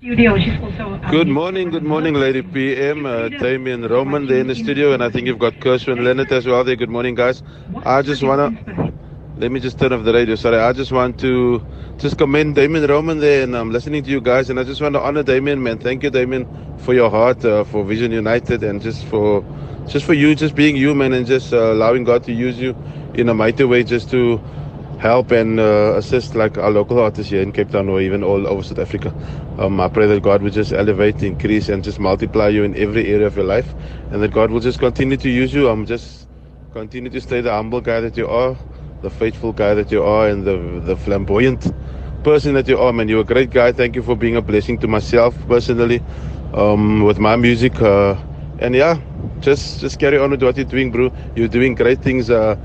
[SPEAKER 3] Good morning, good morning, Lady PM. Uh, Damien Roman there in the studio, and I think you've got Kershwin Leonard as well there. Good morning, guys. I just want to. Let me just turn off the radio. Sorry, I just want to just commend Damien Roman there, and I'm listening to you guys, and I just want to honor Damien, man. Thank you, Damien, for your heart, uh, for Vision United, and just for just for you, just being you, man, and just uh, allowing God to use you in a mighty way, just to help and uh, assist like our local artists here in Cape Town or even all over South Africa. Um, I pray that God will just elevate, increase, and just multiply you in every area of your life, and that God will just continue to use you. I'm um, just continue to stay the humble guy that you are, the faithful guy that you are, and the the flamboyant person that you are. Man, you're a great guy. Thank you for being a blessing to myself personally, um, with my music. Uh, and yeah, just just carry on with what you're doing, bro. You're doing great things. Uh,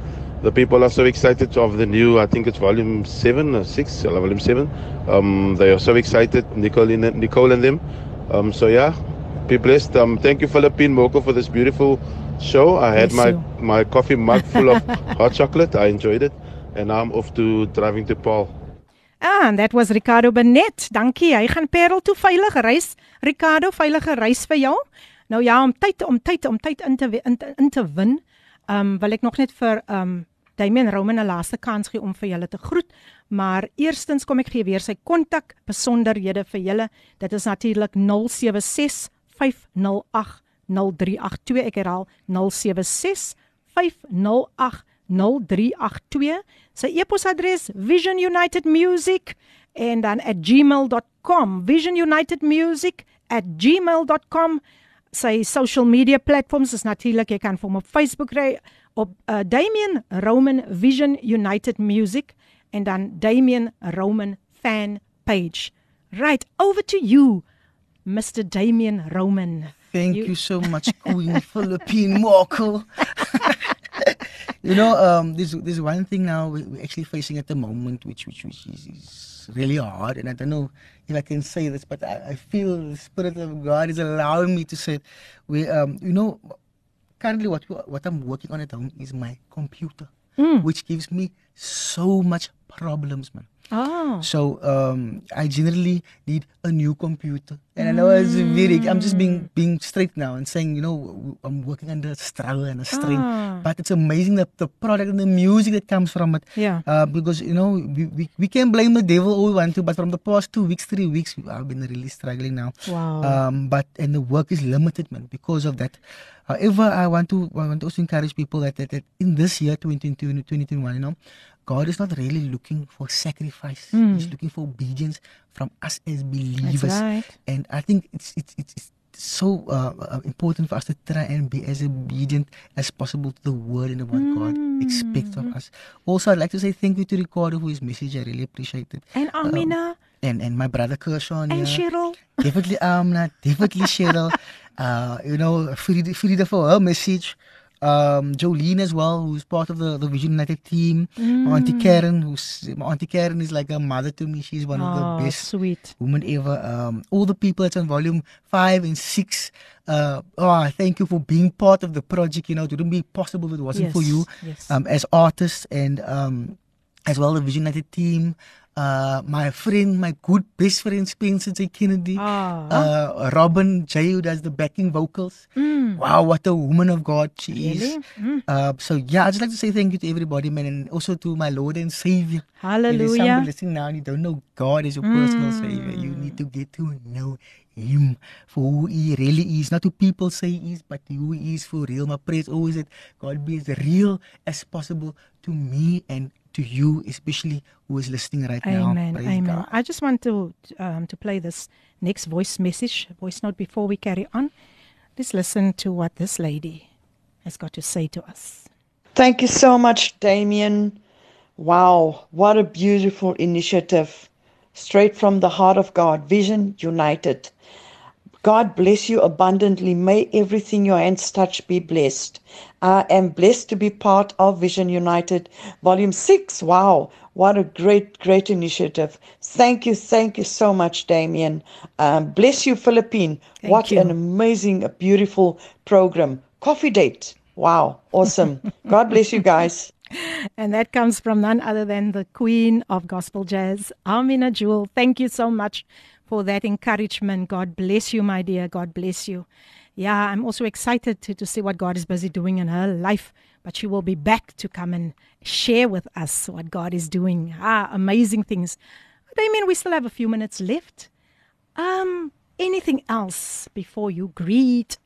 [SPEAKER 3] the people are so excited of the new. I think it's volume seven or six. Volume seven. Um, they are so excited. Nicole, and, Nicole and them. Um, so yeah, be blessed. Um, thank you, Philippine Moko, for this beautiful show. I had my my coffee mug full of hot chocolate. I enjoyed it, and now I'm off to driving to Paul.
[SPEAKER 1] Ah, and that was Ricardo Benet. Dankie. Hy gaan Parel toe veilig reis. Ricardo, veilige reis vir jou. Nou ja, om tyd om tyd om tyd in te in te, in te win. Um wil ek nog net vir um Damien Roman 'n laaste kans gee om vir julle te groet. Maar eerstens kom ek gee weer sy kontak besonderhede vir julle. Dit is natuurlik 076 508 0382. Ek herhaal 076 508 0382. Sy e-posadres visionunitedmusic en dan @gmail.com visionunitedmusic@gmail.com. Sy social media platforms is natuurlik jy kan vir hom op Facebook kry op uh, Damian Roman Vision United Music en dan Damian Roman fan page. Right, over to you, Mr. Damian Roman.
[SPEAKER 2] Thank you, you so much, Queen Philippine Marco. you know, um, there's there's one thing now we're actually facing at the moment, which which which is, is really hard, and I don't know if I can say this, but I, I feel the spirit of God is allowing me to say, it. we um, you know, currently what what I'm working on at home is my computer, mm. which gives me so much problems, man.
[SPEAKER 1] Oh.
[SPEAKER 2] So um, I generally need a new computer, and I know it's very. I'm just being being straight now and saying, you know, I'm working under a struggle and a strain,
[SPEAKER 1] Ah.
[SPEAKER 2] but it's amazing that the product and the music that comes from it.
[SPEAKER 1] Yeah.
[SPEAKER 2] Uh, because you know we, we we can blame the devil all we want to, but from the past two weeks, three weeks, I've been really struggling now.
[SPEAKER 1] Wow.
[SPEAKER 2] Um, but and the work is limited, man, because of that. However, I want to I want to also encourage people that that, that in this year 2022 2021, you know, God is not really looking for sacrifice. He's looking for obedience from us as believers.
[SPEAKER 1] right.
[SPEAKER 2] And I think it's it's it's, it's so uh, uh, important for us to try and be as obedient as possible to the word and what God expects of us. Also, I'd like to say thank you to Ricardo for his message. I really appreciate it.
[SPEAKER 1] And Amina
[SPEAKER 2] And and my brother Kershaw
[SPEAKER 1] and
[SPEAKER 2] here.
[SPEAKER 1] Cheryl.
[SPEAKER 2] Definitely Amna, definitely Cheryl. Uh, you know, Frida, Frida for her message. Um, Jolene as well, who's part of the, the Vision United team. My Auntie
[SPEAKER 1] Mm.
[SPEAKER 2] Karen, who's my Auntie Karen is like a mother to me. She's one of
[SPEAKER 1] Oh,
[SPEAKER 2] the best
[SPEAKER 1] sweet.
[SPEAKER 2] women ever. Um, all the people that's on volume five and six. Uh, oh, thank you for being part of the project. You know, it wouldn't be possible if it wasn't for you
[SPEAKER 1] yes.
[SPEAKER 2] um, as artists and um, as well the Vision United team. Uh, my friend, my good best friend Spencer J. Kennedy.
[SPEAKER 1] Ah.
[SPEAKER 2] Uh, Robin J, who does the backing vocals. Wow, what a woman of God she is.
[SPEAKER 1] Really?
[SPEAKER 2] Uh, so yeah, I'd just like to say thank you to everybody, man, and also to my Lord and Savior. If
[SPEAKER 1] Hallelujah.
[SPEAKER 2] somebody listening now and you don't know God as your personal Savior, you need to get to know Him for who He really is. Not who people say He is, but who He is for real. My prayer is always that God be as real as possible to me and to you, especially who is listening right now.
[SPEAKER 1] Amen.
[SPEAKER 2] Praise
[SPEAKER 1] Amen.
[SPEAKER 2] God.
[SPEAKER 1] I just want to um, to play this next voice message, voice note before we carry on. Let's listen to what this lady has got to say to us.
[SPEAKER 4] Thank you so much, Damien. Wow, what a beautiful initiative. Straight from the heart of God, Vision United. God bless you abundantly. May everything your hands touch be blessed. I am blessed to be part of Vision United Volume 6. Wow, what a great, great initiative. Thank you, thank you so much, Damien. Um, bless you, Philippine.
[SPEAKER 1] Thank
[SPEAKER 4] what
[SPEAKER 1] you.
[SPEAKER 4] an amazing, beautiful program. Coffee date. Wow, awesome. God bless you guys.
[SPEAKER 1] And that comes from none other than the queen of gospel jazz, Amina Jewel. Thank you so much for that encouragement. God bless you, my dear. God bless you. Yeah, I'm also excited to, to see what God is busy doing in her life. But she will be back to come and share with us what God is doing. Ah, amazing things. Damien, we still have a few minutes left. Um, anything else before you greet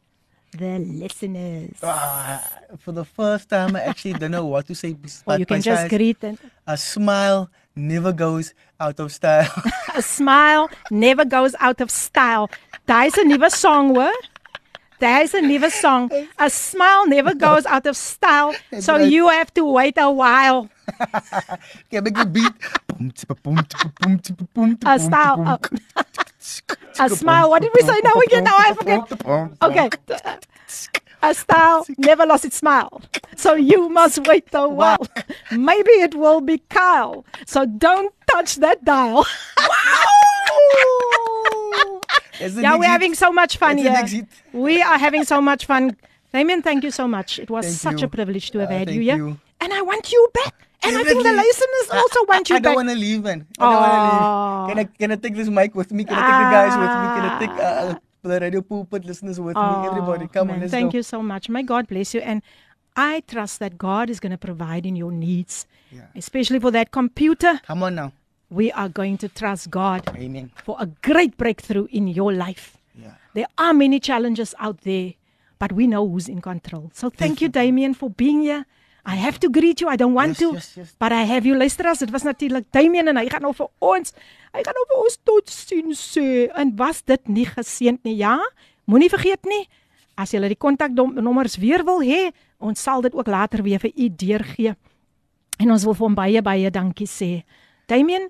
[SPEAKER 1] the listeners?
[SPEAKER 2] Ah, for the first time, I actually don't know what to say.
[SPEAKER 1] Or you can just greet them.
[SPEAKER 2] A smile never goes out of style.
[SPEAKER 1] A smile never goes out of style. Daar's 'n nuwe song word. hoor. Daar's 'n nuwe song. A smile never goes out of style. So you have to wait a while.
[SPEAKER 2] Okay, make the beat. Boom, tipa, boom, boom, boom,
[SPEAKER 1] A style. A, a smile. What did we say now again? Now I forget. Okay. A style never lost its smile. So you must wait a while. Maybe it will be Kyle. So don't touch that dial.
[SPEAKER 2] The
[SPEAKER 1] Yeah, we're having so much fun here. We are having so much fun. Damien, thank you so much. It was
[SPEAKER 2] Thank
[SPEAKER 1] such
[SPEAKER 2] you.
[SPEAKER 1] a privilege to have
[SPEAKER 2] Uh,
[SPEAKER 1] had you here.
[SPEAKER 2] you.
[SPEAKER 1] And I want you back. And I think the
[SPEAKER 2] Definitely.
[SPEAKER 1] listeners
[SPEAKER 2] I-
[SPEAKER 1] also want
[SPEAKER 2] I,
[SPEAKER 1] you
[SPEAKER 2] I don't want to leave, man. I don't want to leave. Can I, can I take this mic with me? Can I take the guys with me? Can I take uh, the radio pulpit listeners with me? Oh, everybody, come on,
[SPEAKER 1] man,
[SPEAKER 2] let's
[SPEAKER 1] Thank
[SPEAKER 2] go.
[SPEAKER 1] you so much. May God bless you. And I trust that God is going to provide in your needs,
[SPEAKER 2] Yeah.
[SPEAKER 1] especially for that computer.
[SPEAKER 2] Come on now.
[SPEAKER 1] We are going to trust God
[SPEAKER 2] Amen.
[SPEAKER 1] for a great breakthrough in your life.
[SPEAKER 2] Yeah.
[SPEAKER 1] There are many challenges out there, but we know who's in control. So thank you Damien for being here. I have to greet you. I don't want
[SPEAKER 2] Yes,
[SPEAKER 1] to,
[SPEAKER 2] yes, yes.
[SPEAKER 1] but I have you luisteraars. Dit was natuurlik Damien en hy gaan nou vir ons, hy gaan nou vir ons tot sien sê. En was dit nie geseend nie? Ja? Moenie vergeet nie. As jy die kontaknommers weer wil hê, ons sal dit ook later weer vir u deurgee. En ons wil vir hom baie baie dankie sê. Damien,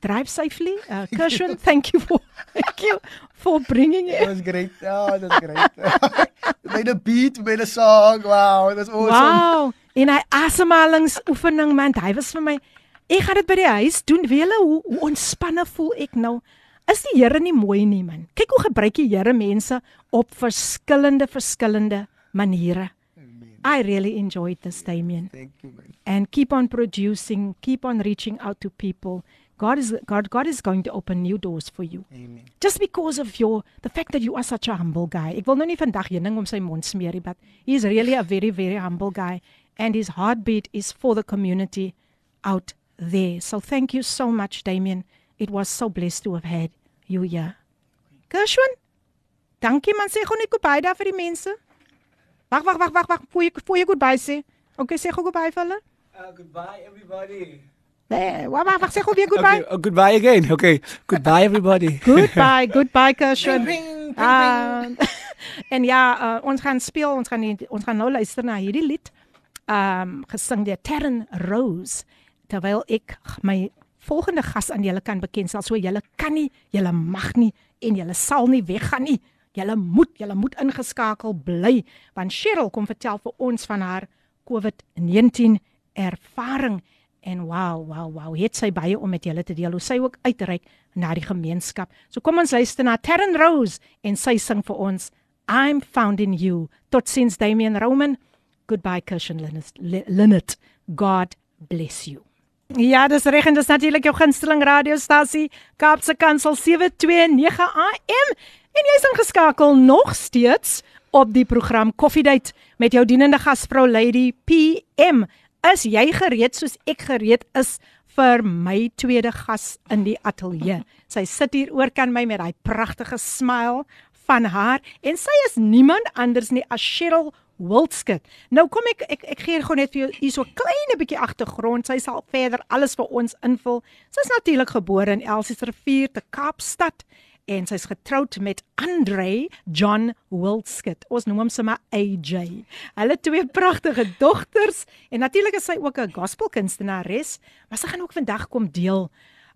[SPEAKER 1] drive safely. Uh, Gershwin, thank you for thank you for bringing
[SPEAKER 2] That
[SPEAKER 1] it.
[SPEAKER 2] was great. Oh, that's great. made a beat, made a song. Wow, that's awesome.
[SPEAKER 1] Wow. En hy asemhalingsoefening man, hy was vir my ek gaan dit by die huis doen. Weet julle hoe, hoe ontspanne voel ek nou? Is die Here nie mooi nie man? Kyk hoe gebruik die Here mense op verskillende verskillende maniere. I really enjoyed this Damien.
[SPEAKER 2] Thank you, man.
[SPEAKER 1] and keep on producing, keep on reaching out to people. God is God God is going to open new doors for you.
[SPEAKER 2] Amen.
[SPEAKER 1] Just because of your the fact that you are such a humble guy. Ek wil nou nie vandag heuning om sy mond smeer nie, but he is really a very very humble guy and his heartbeat is for the community out there. So thank you so much Damien. It was so blessed to have had you here. Gershwin? Dankie man, sê gou net goodbye daar vir die mense. Wag, wag, wag, wag, wag, voor jy voor jy goodbye sê. Okay, sê gou goodbye vir hulle.
[SPEAKER 5] Uh, goodbye, everybody.
[SPEAKER 1] Nee, wag, wag, wag, sê gou weer goodbye.
[SPEAKER 5] Okay, uh, goodbye again. Okay, goodbye, everybody.
[SPEAKER 1] Goodbye, goodbye Gershwin. Uh, en ja, uh, ons gaan speel, ons gaan die, ons gaan nou luister na hierdie lied. Um gesing deur Terren Rose terwyl ek my volgende gas aan julle kan bekendstel. So julle kan nie, julle mag nie en julle sal nie weggaan nie. Julle moet, julle moet ingeskakel bly want Cheryl kom vertel vir ons van haar COVID-19 ervaring en wow, wow, wow, het sy baie om met julle te deel hoe sy ook uitreik na die gemeenskap. So kom ons luister na Terren Rose en sy sing vir ons I'm found in you. Totsiens Damian Roman. Goodbye Kirsten Linnet. God bless you. Ja, dis reg en dis natuurlik jou gunsteling radiostasie Kaapse Kansel 729 AM en jy's ingeskakel nog steeds op die program Koffiedייט met jou dienende gasvrou Lady PM. Is jy gereed soos ek gereed is vir my tweede gas in die ateljee? Sy sit hier oor kan my met daai pragtige smile van haar en sy is niemand anders nie as Cheryl Wildskut. Nou kom ek ek ek gee gou net vir jou hier so 'n klein bietjie agtergrond. Sy sal verder alles vir ons invul. Sy's natuurlik gebore in Elsies rivier te Kaapstad en sy's getroud met Andre John Wildskut. Ons noem hom sommer AJ. Hulle twee pragtige dogters en natuurlik is sy ook 'n gospelkunstenares, maar sy gaan ook vandag kom deel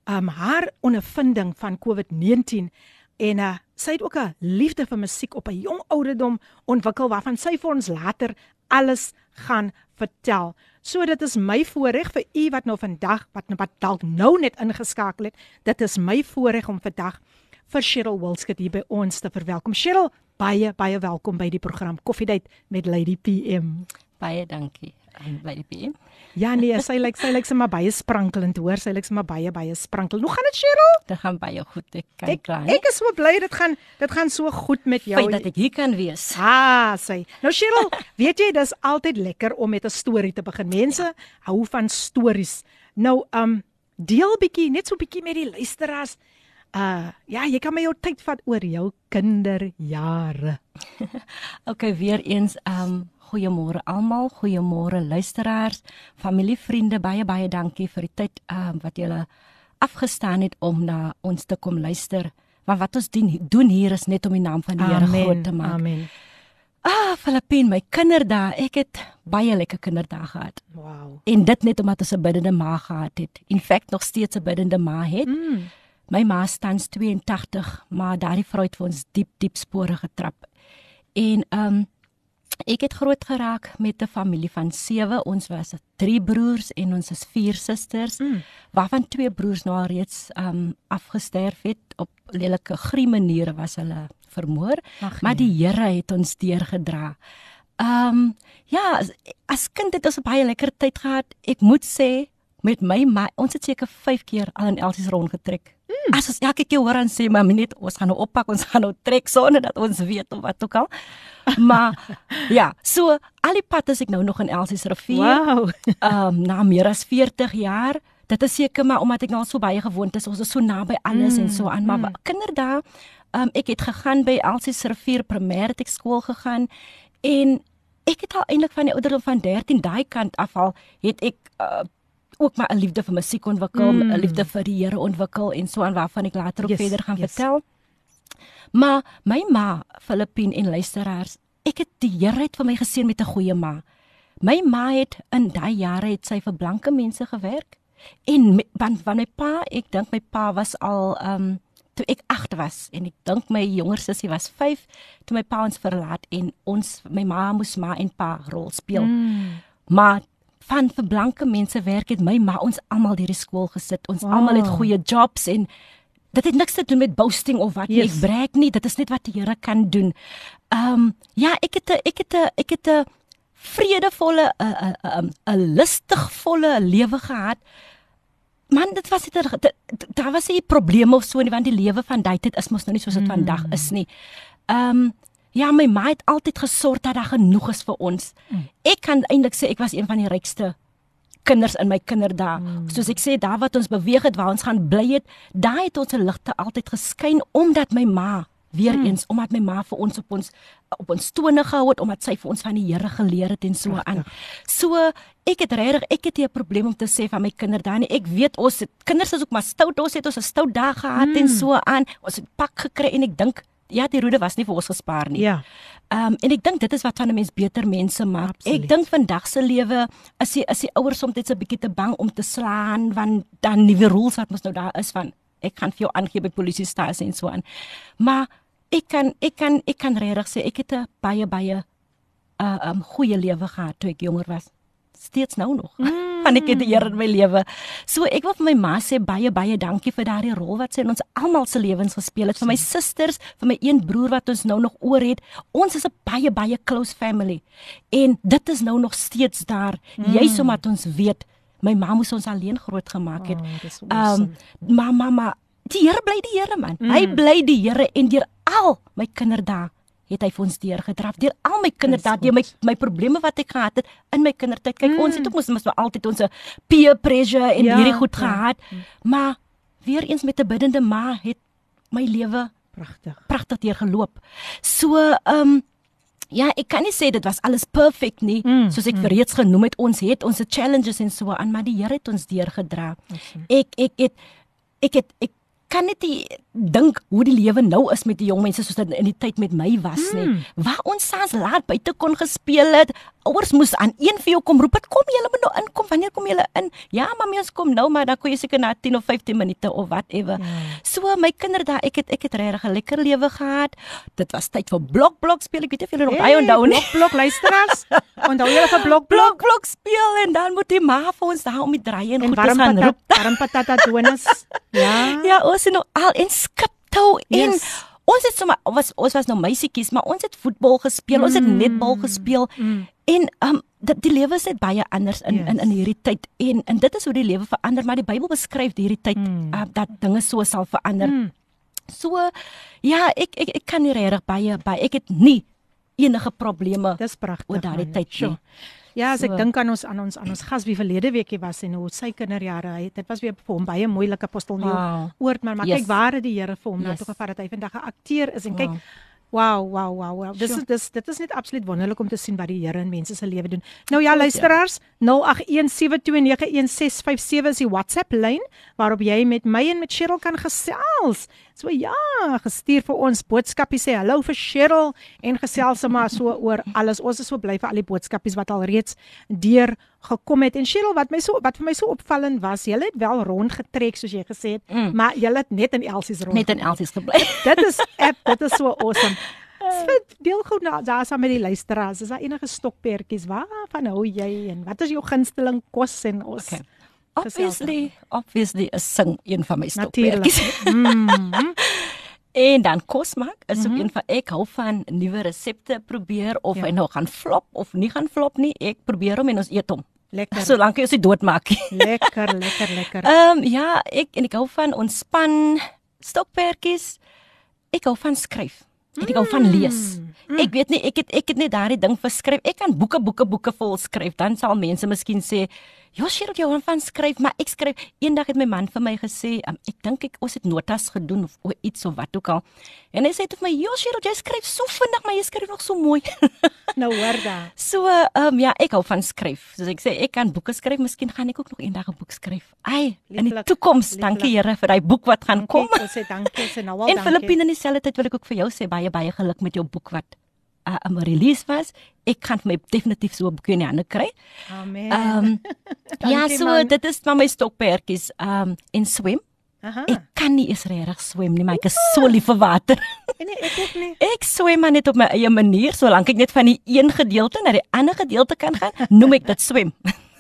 [SPEAKER 1] um haar ondervinding van COVID-19 en uh, sy het ook 'n liefde vir musiek op 'n jong ouderdom ontwikkel waarvan sy vir ons later alles gaan vertel. So dit is my voorreg vir u wat nou vandag wat wat dalk nou net ingeskakel het. Dit is my voorreg om vandag vir Cheryl Wilskut hier by ons te verwelkom. Cheryl, baie baie welkom by die program Koffiedייט met Lady PM.
[SPEAKER 6] Baie dankie aan Lady PM.
[SPEAKER 1] Ja nee, sy lyk sy lyk sommer baie sprankelend, hoor. Sy lyk sommer baie baie sprankelend. Hoe gaan dit Cheryl?
[SPEAKER 6] Dit gaan baie goed. Ek kan
[SPEAKER 1] Ek
[SPEAKER 6] kla nie.
[SPEAKER 1] ek is so bly dit gaan dit gaan so goed met jou.
[SPEAKER 6] Feit dat ek hier kan wees.
[SPEAKER 1] Ah, sê. Nou Cheryl, weet jy dis altyd lekker om met 'n storie te begin. Mense hou van stories. Nou um deel bietjie net so bietjie met die luisteraars. Uh ja, jy kan my jou tyd vat oor jou kinderjare.
[SPEAKER 6] Okay, weer eens um goeiemôre almal, goeiemôre luisteraars, familie, vriende, baie baie dankie vir die tyd um wat julle afgestaan het om na ons te kom luister. Want wat ons doen, doen hier is net om die naam van die Here groot te maak.
[SPEAKER 1] Amen.
[SPEAKER 6] Ah, Filippin, my kinderdae, ek het baie lekker kinderdae gehad.
[SPEAKER 1] Wow.
[SPEAKER 6] En dit net omdat ons 'n biddende ma gehad het. In feite nog steeds 'n biddende ma het.
[SPEAKER 1] Mm.
[SPEAKER 6] My ma staan 82, maar daardie vrou het vir ons diep diep spore getrap. En ehm um, ek het groot geraak met 'n familie van 7. Ons was drie broers en ons is vier susters,
[SPEAKER 1] Mm.
[SPEAKER 6] waarvan twee broers nou reeds um, afgesterf het op lelike grie maniere was hulle vermoor, maar
[SPEAKER 1] nee.
[SPEAKER 6] die Here het ons deurgedra. Ehm um, ja, as, as kind het ons baie lekker tyd gehad. Ek moet sê met my ma, ons het seker 5 keer al in Elsies rondgetrek. Mm. As ons elke keer hoor aan sê maar net ons gaan nou oppak, ons gaan nou trek sonder dat ons weet of wat ook al. Maar ja, so al die pad is ek nou nog in Elsies rivier.
[SPEAKER 1] Wow.
[SPEAKER 6] Ehm um, na meer as 40 jaar. Dit is seker maar omdat ek nou al so baie gewoond is, ons is so naby alles mm, en so aan, maar
[SPEAKER 1] mm.
[SPEAKER 6] kinderdae Um ek het gegaan by Elsie se rivier primêre ek skool gegaan en ek het al eintlik van die ouderdom van 13 daai kant af al het ek uh, ook maar 'n liefde vir musiek ontwikkel, 'n mm. liefde vir die Here ontwikkel en so aan waarvan ek later ook
[SPEAKER 1] Yes,
[SPEAKER 6] verder gaan
[SPEAKER 1] yes.
[SPEAKER 6] vertel. Maar my ma, Filippin en luisteraars, ek het die Here het vir my geseën met 'n goeie ma. My ma het in daai jare het sy vir blanke mense gewerk en me- van van my pa, ek dink my pa was al um toe ek 8 was en ek dink my jonger sussie was 5 toe my pa ons verlaat en ons my ma moes ma en pa rol speel. Mm. Maar van vir blanke mense werk het my ma ons almal deur die skool gesit. Ons wow. almal het goeie jobs en dit het niks te doen met boasting of wat yes.
[SPEAKER 1] Yes.
[SPEAKER 6] ek breek nie. Dit is net wat die Here kan doen. Ehm um, ja, ek het 'n ek het 'n ek het 'n vredevolle 'n 'n 'n 'n lustigvolle lewe gehad. Man, dit was dit daar was nie probleme of so nie want die lewe van daai tyd is mos nou nie soos dit mm. vandag is nie. Ehm um, ja, my ma het altyd gesorg dat daar genoeg is vir ons. Mm. Ek kan eintlik sê ek was een van die rykste kinders in my kinderdae. Mm. Soos ek sê, daar wat ons beweeg het, waar ons gaan bly het, daai het ons se ligte altyd geskyn omdat my ma weer mm. eens omdat my ma vir ons op ons op ons tone gehou het omdat sy vir ons van die Here geleer het en so aan. So ek het regtig ek het nie 'n probleem om te sê van my kinderdae. Ek weet ons het kinders is ook maar stout, ons het ons 'n stout dag gehad mm. en so aan. Ons het pak gekry en ek dink ja, die roede was nie vir ons gespaar nie.
[SPEAKER 1] Ja.
[SPEAKER 6] Ehm um, en ek dink dit is wat van 'n mens beter mense maak.
[SPEAKER 1] Absoluut.
[SPEAKER 6] Ek dink vandag se lewe is die is die ouers soms net 'n bietjie te bang om te slaan want dan nuwe rules wat mos nou daar is van ek gaan vir jou aangee by polisiestasie en so aan. Maar ek kan ek kan ek kan regtig sê ek het 'n baie baie uh um goeie lewe gehad toe ek jonger was. Steeds nou nog. Mm. Want ek het die Here in my lewe. So ek wil vir my ma sê baie baie dankie vir daardie rol wat sy in ons almal se lewens gespeel het. Vir my susters, vir my een broer wat ons nou nog oor het. Ons is 'n baie baie close family. En dit is nou nog steeds daar. Mm. Juis omdat ons weet my ma moes ons alleen groot gemaak het.
[SPEAKER 1] Oh, dis
[SPEAKER 6] Ehm
[SPEAKER 1] awesome.
[SPEAKER 6] um, maar mamma, die Here bly die Here man. Mm. Hy bly die Here en deur al my kinderdae het hy vir ons deurgedraf. Deur al my kinderdae, deur my my probleme wat ek gehad het in my kindertyd. Kyk, mm. ons het ook mos mos altyd ons peer pressure en
[SPEAKER 1] Ja,
[SPEAKER 6] ja, hierdie goed
[SPEAKER 1] ja.
[SPEAKER 6] ja. gehad. Maar weer eens met 'n biddende ma het my lewe
[SPEAKER 1] Pragtig.
[SPEAKER 6] pragtig deurgeloop. So, ehm um, ja, ek kan nie sê dit was alles perfek nie,
[SPEAKER 1] Mm,
[SPEAKER 6] mm, soos ek mm. reeds genoem het. Ons het ons challenges en so aan, maar die Here het ons deurgedra. Ek ek het ek het ek kan net dink hoe die lewe nou is met die jong mense soos dit in die tyd met my was nie. Mm. Waar ons saans laat buite kon gespeel het. Ouers moes aan een vir jou kom roep, "Het kom julle moet nou inkom. Wanneer kom julle in?" Ja, mami, ons kom nou, maar dan kon jy seker na 10 of 15 minute of whatever. Ja. So my kinderdae, ek het ek het regtig 'n lekker lewe gehad. Dit was tyd vir blok blok speel. Ek weet nie of julle nog daai onthou nie.
[SPEAKER 1] Blok blok luisteraars. Onthou julle vir blok
[SPEAKER 6] Blok
[SPEAKER 1] blok
[SPEAKER 6] speel en dan moet die ma vir ons daar om die draai en,
[SPEAKER 1] en
[SPEAKER 6] goed
[SPEAKER 1] warm
[SPEAKER 6] gaan
[SPEAKER 1] patat,
[SPEAKER 6] roep.
[SPEAKER 1] warm patata donuts. Ja.
[SPEAKER 6] Ja, ons het nou al en skiptou en
[SPEAKER 1] Yes.
[SPEAKER 6] Ons het sommer was ons was nou meisietjies, maar ons het voetbal gespeel, mm. ons het netbal gespeel. Mm. En um dat die lewe is net baie anders in
[SPEAKER 1] Yes.
[SPEAKER 6] in in hierdie tyd en en dit is hoe die lewe verander, maar die Bybel beskryf hierdie tyd mm. uh, dat dinge so sal verander. Mm. So ja, ek ek ek kan nie regtig baie by ek het nie enige probleme
[SPEAKER 1] Dis pragtig.
[SPEAKER 6] oor daardie tyd nie.
[SPEAKER 1] Ja, as ek
[SPEAKER 6] So.
[SPEAKER 1] dink aan ons aan ons aan ons gas wie verlede weekie was en hoe sy kinderjare, hy, dit was weer vir hom baie moeilike apostel Neil
[SPEAKER 6] Wow.
[SPEAKER 1] oord, maar maar
[SPEAKER 6] Yes.
[SPEAKER 1] kyk waar het die Here vir hom yes.
[SPEAKER 6] Yes.
[SPEAKER 1] toe gevat dat hy vandag 'n akteur is en kyk
[SPEAKER 6] Wow.
[SPEAKER 1] Wow, wow, wow, wow. Dis
[SPEAKER 6] Sure.
[SPEAKER 1] is dis dit is net absoluut wonderlik om te sien wat die Here in mense se lewe doen. Nou ja, luisteraars, 0817291657 is die WhatsApp lyn waarop jy met my en met Cheryl kan gesels. So ja, gestuur vir ons boodskapie sê hallo vir Cheryl en gesels sommer so oor alles. Ons is so bly vir al die boodskapies wat al reeds deur gekom het. En Cheryl, wat my so wat vir my so opvallend was, jy het wel rondgetrek soos jy gesê het, mm. maar jy het net in Elsie se rond.
[SPEAKER 6] Net in Elsies gebly.
[SPEAKER 1] Dit is app, dit is so awesome. Sit deel gou na daar saam met die luisteraars. Is daar enige stokperdjies waarvan hou jy en wat is jou gunsteling kos en ons?
[SPEAKER 6] Okay. Obviously, obviously is sing een van my stokperdjies.
[SPEAKER 1] Mm.
[SPEAKER 6] En dan kos maak is ook
[SPEAKER 1] Mhm.
[SPEAKER 6] een van ek hou van nuwe resepte probeer of
[SPEAKER 1] Ja.
[SPEAKER 6] hy nou gaan flop of nie gaan flop nie. Ek probeer hom en ons eet hom.
[SPEAKER 1] Lekker.
[SPEAKER 6] Solank jy ons nie doodmaak nie.
[SPEAKER 1] lekker, lekker, lekker.
[SPEAKER 6] Ehm um, ja, ek en ek hou van ontspan stokperdjies. Ek hou van skryf. En ek hou van lees.
[SPEAKER 1] Mm.
[SPEAKER 6] Ek weet nie ek het ek het net daardie ding vir skryf. Ek kan boeke boeke boeke vol skryf. Dan sal mense miskien sê Ja, Cheryl, jy hou van skryf, maar ek skryf. Eendag het my man vir my gesê, um, ek dink ek ons het notas gedoen of, of iets of wat ook al. En hy sê tot my, "Ja, Cheryl, jy skryf so vinnig, maar jy skryf nog so mooi."
[SPEAKER 1] Nou hoor da.
[SPEAKER 6] so, ehm um, ja, ek hou van skryf. Soos ek sê, ek kan boeke skryf, miskien gaan ek ook nog eendag 'n boek skryf. Ai, in die toekoms, dankie. Here vir daai boek wat gaan kom.
[SPEAKER 1] Kom, sê dankie, sê nou al
[SPEAKER 6] En
[SPEAKER 1] dankie.
[SPEAKER 6] Filippine in dieselfde tyd wil ek ook vir jou sê baie baie geluk met jou boek wat uh, 'n release was. Ek kan my definitief so 'n boek in die hande kry.
[SPEAKER 1] Amen.
[SPEAKER 6] Ehm um, ja, so
[SPEAKER 1] man.
[SPEAKER 6] dit is van my stokperdjies. Ehm um, en swem.
[SPEAKER 1] Aha.
[SPEAKER 6] Ek kan nie eens regtig swem nie, maar ek is so lief vir water.
[SPEAKER 1] En nee, ek ook nie.
[SPEAKER 6] Ek swem maar net op my eie manier, solank ek net van die een gedeelte na die ander gedeelte kan gaan, noem ek dit swem.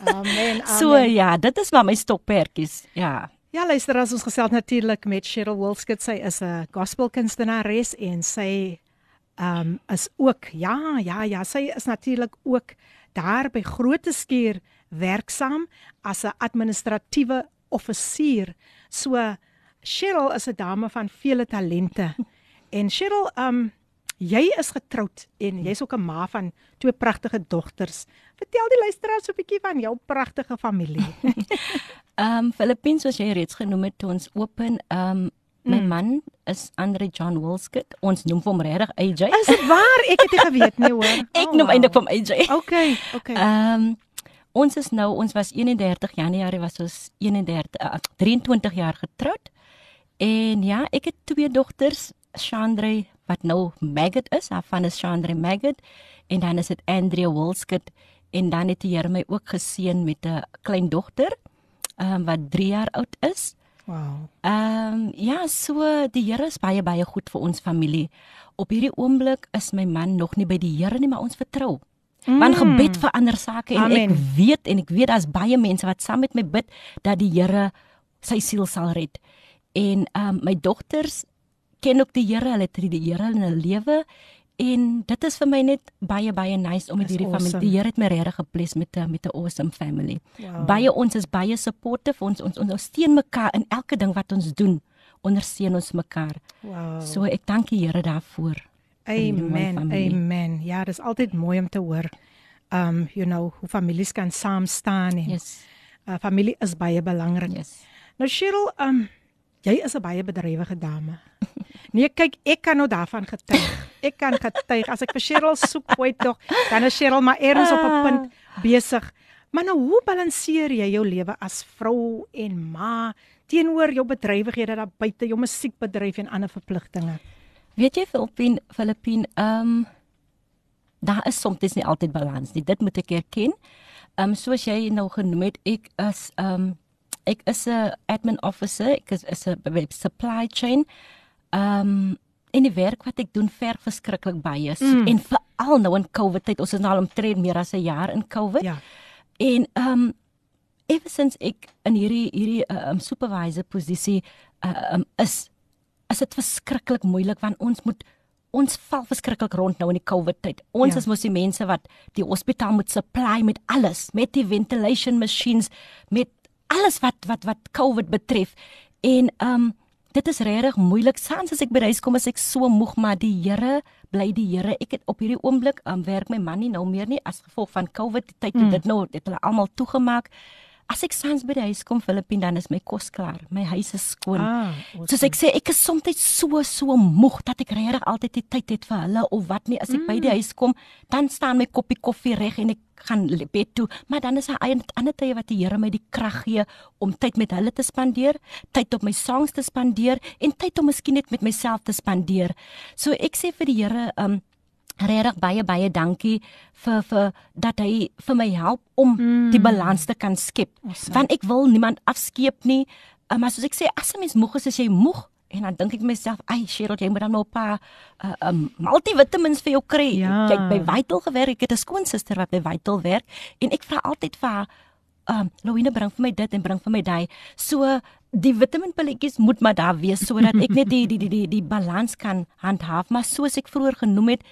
[SPEAKER 1] Amen.
[SPEAKER 6] So
[SPEAKER 1] amen.
[SPEAKER 6] ja, dit is maar my stokperdjies. Ja.
[SPEAKER 1] Ja, luister as ons gesels natuurlik met Cheryl Wolskut. Sy is 'n gospelkunstenares en sy ehm um, is ook ja, ja, ja, sy is natuurlik ook daar by Grote Skuur werksaam as 'n administratiewe offisier. So Cheryl is 'n dame van vele talente. En Cheryl, ehm um, jy is getroud en jy's ook 'n ma van twee pragtige dogters. Vertel die luisteraars 'n bietjie van jou pragtige familie.
[SPEAKER 6] Ehm um, Filippines soos jy reeds genoem het, toe ons open ehm um, my
[SPEAKER 1] Mm.
[SPEAKER 6] man is Andre John Wolskut. Ons noem hom regtig AJ.
[SPEAKER 1] Is dit waar? Ek het nie geweet nie hoor.
[SPEAKER 6] Ek
[SPEAKER 1] Oh,
[SPEAKER 6] noem
[SPEAKER 1] wow.
[SPEAKER 6] eintlik hom AJ.
[SPEAKER 1] Okay, okay.
[SPEAKER 6] Ehm um, ons is nou ons was 31 Januarie was ons 31 uh, 23 jaar getroud. En ja, ek het twee dogters, Chandre wat nou Maggot is, haar van is Chandre Maggot en dan is dit Andrea Wolskut en dan het die Here my ook geseën met 'n klein dogter ehm um, wat 3 jaar oud is.
[SPEAKER 1] Wow.
[SPEAKER 6] Ehm um, ja, so die Here is baie baie goed vir ons familie. Op hierdie oomblik is my man nog nie by die Here nie, maar ons vertrou. Mm. Want gebed verander sake en
[SPEAKER 1] Amen.
[SPEAKER 6] ek weet en ek weet daar's baie mense wat saam met my bid dat die Here sy siel sal red. En ehm um, my dogters ken ook die Here, hulle het die Here in hulle lewe en dit is vir my net baie baie nice om met hierdie familie.
[SPEAKER 1] awesome.
[SPEAKER 6] Die Here het my regtig gebless met 'n met 'n awesome family.
[SPEAKER 1] Wow.
[SPEAKER 6] Baie ons is baie supportive, ons ons ondersteun mekaar in elke ding wat ons doen. Ondersteun ons mekaar.
[SPEAKER 1] Wow.
[SPEAKER 6] So ek dank die Here daarvoor. vir
[SPEAKER 1] Amen.
[SPEAKER 6] familie.
[SPEAKER 1] Amen. Ja, dis altyd mooi om te hoor. Um you know, hoe families kan saam staan en
[SPEAKER 6] Yes.
[SPEAKER 1] uh, familie is baie belangrik.
[SPEAKER 6] Yes.
[SPEAKER 1] Nou Cheryl, um jy is 'n baie bedrywige dame. Nee, kyk, ek kan nou daarvan getuig. Ek kan getuig as ek vir Cheryl soek ooit tog, dan is Cheryl maar eers op 'n punt besig. Maar nou hoe balanseer jy jou lewe as vrou en ma teenoor jou bedrywighede daar buite, jou musiekbedryf en ander verpligtinge?
[SPEAKER 6] Weet jy Filippin Filippin ehm um, daar is soms nie altyd balans nie. Dit moet ek erken. Ehm um, soos jy nou genoem het, ek is ehm um, ek is 'n admin officer, ek is, is 'n web supply chain. Ehm um, en die werk wat ek doen verg verskriklik baie mm. en veral nou in COVID tyd. Ons is nou al omtrent meer as 'n jaar in COVID.
[SPEAKER 1] Ja.
[SPEAKER 6] En ehm um, ever since ek in hierdie hierdie uh, um, supervisor posisie uh, um, is is dit verskriklik moeilik want ons moet ons val verskriklik rond nou in die COVID tyd. Ons
[SPEAKER 1] ja.
[SPEAKER 6] is mos die mense wat die hospitaal moet supply met alles, met die ventilation machines, met alles wat wat wat COVID betref. En ehm um, dit is regtig moeilik. Sans as ek by die huis kom as ek so moeg, maar die Here bly die Here. Ek het op hierdie oomblik aan um, werk my man nie nou meer nie as gevolg van COVID die tyd
[SPEAKER 1] Mm.
[SPEAKER 6] dit nou het hulle almal toegemaak. As ek sans by die huis kom Filippin dan is my kos klaar. My huis is skoon.
[SPEAKER 1] Ah,
[SPEAKER 6] Soos ek sê, ek is soms so so moeg dat ek regtig altyd die tyd het vir hulle of wat nie. As ek mm. by die huis kom, dan staan my koppie koffie reg en ek gaan bed toe, maar dan is daar ander tye wat die Here my die krag gee om tyd met hulle te spandeer, tyd op my songs te spandeer en tyd om miskien net met myself te spandeer. So ek sê vir die Here, um regtig baie baie dankie vir vir dat hy vir my help om mm. die balans te kan skep.
[SPEAKER 1] Awesome.
[SPEAKER 6] Want ek wil niemand afskeep nie. Uh, maar soos ek sê, as 'n mens moeg is, as jy moeg en dan dink ek myself, "Ag, Cheryl, jy moet dan nou 'n paar uh, um, multivitamins vir jou kry."
[SPEAKER 1] Ja.
[SPEAKER 6] Jy het by Vital gewerk. Ek het 'n skoonsister wat by Vital werk en ek vra altyd vir haar, "Um, Louine, bring vir my dit en bring vir my daai." So die vitaminpilletjies moet maar daar wees sodat ek net die die die die, die balans kan handhaaf, maar soos ek vroeër genoem het,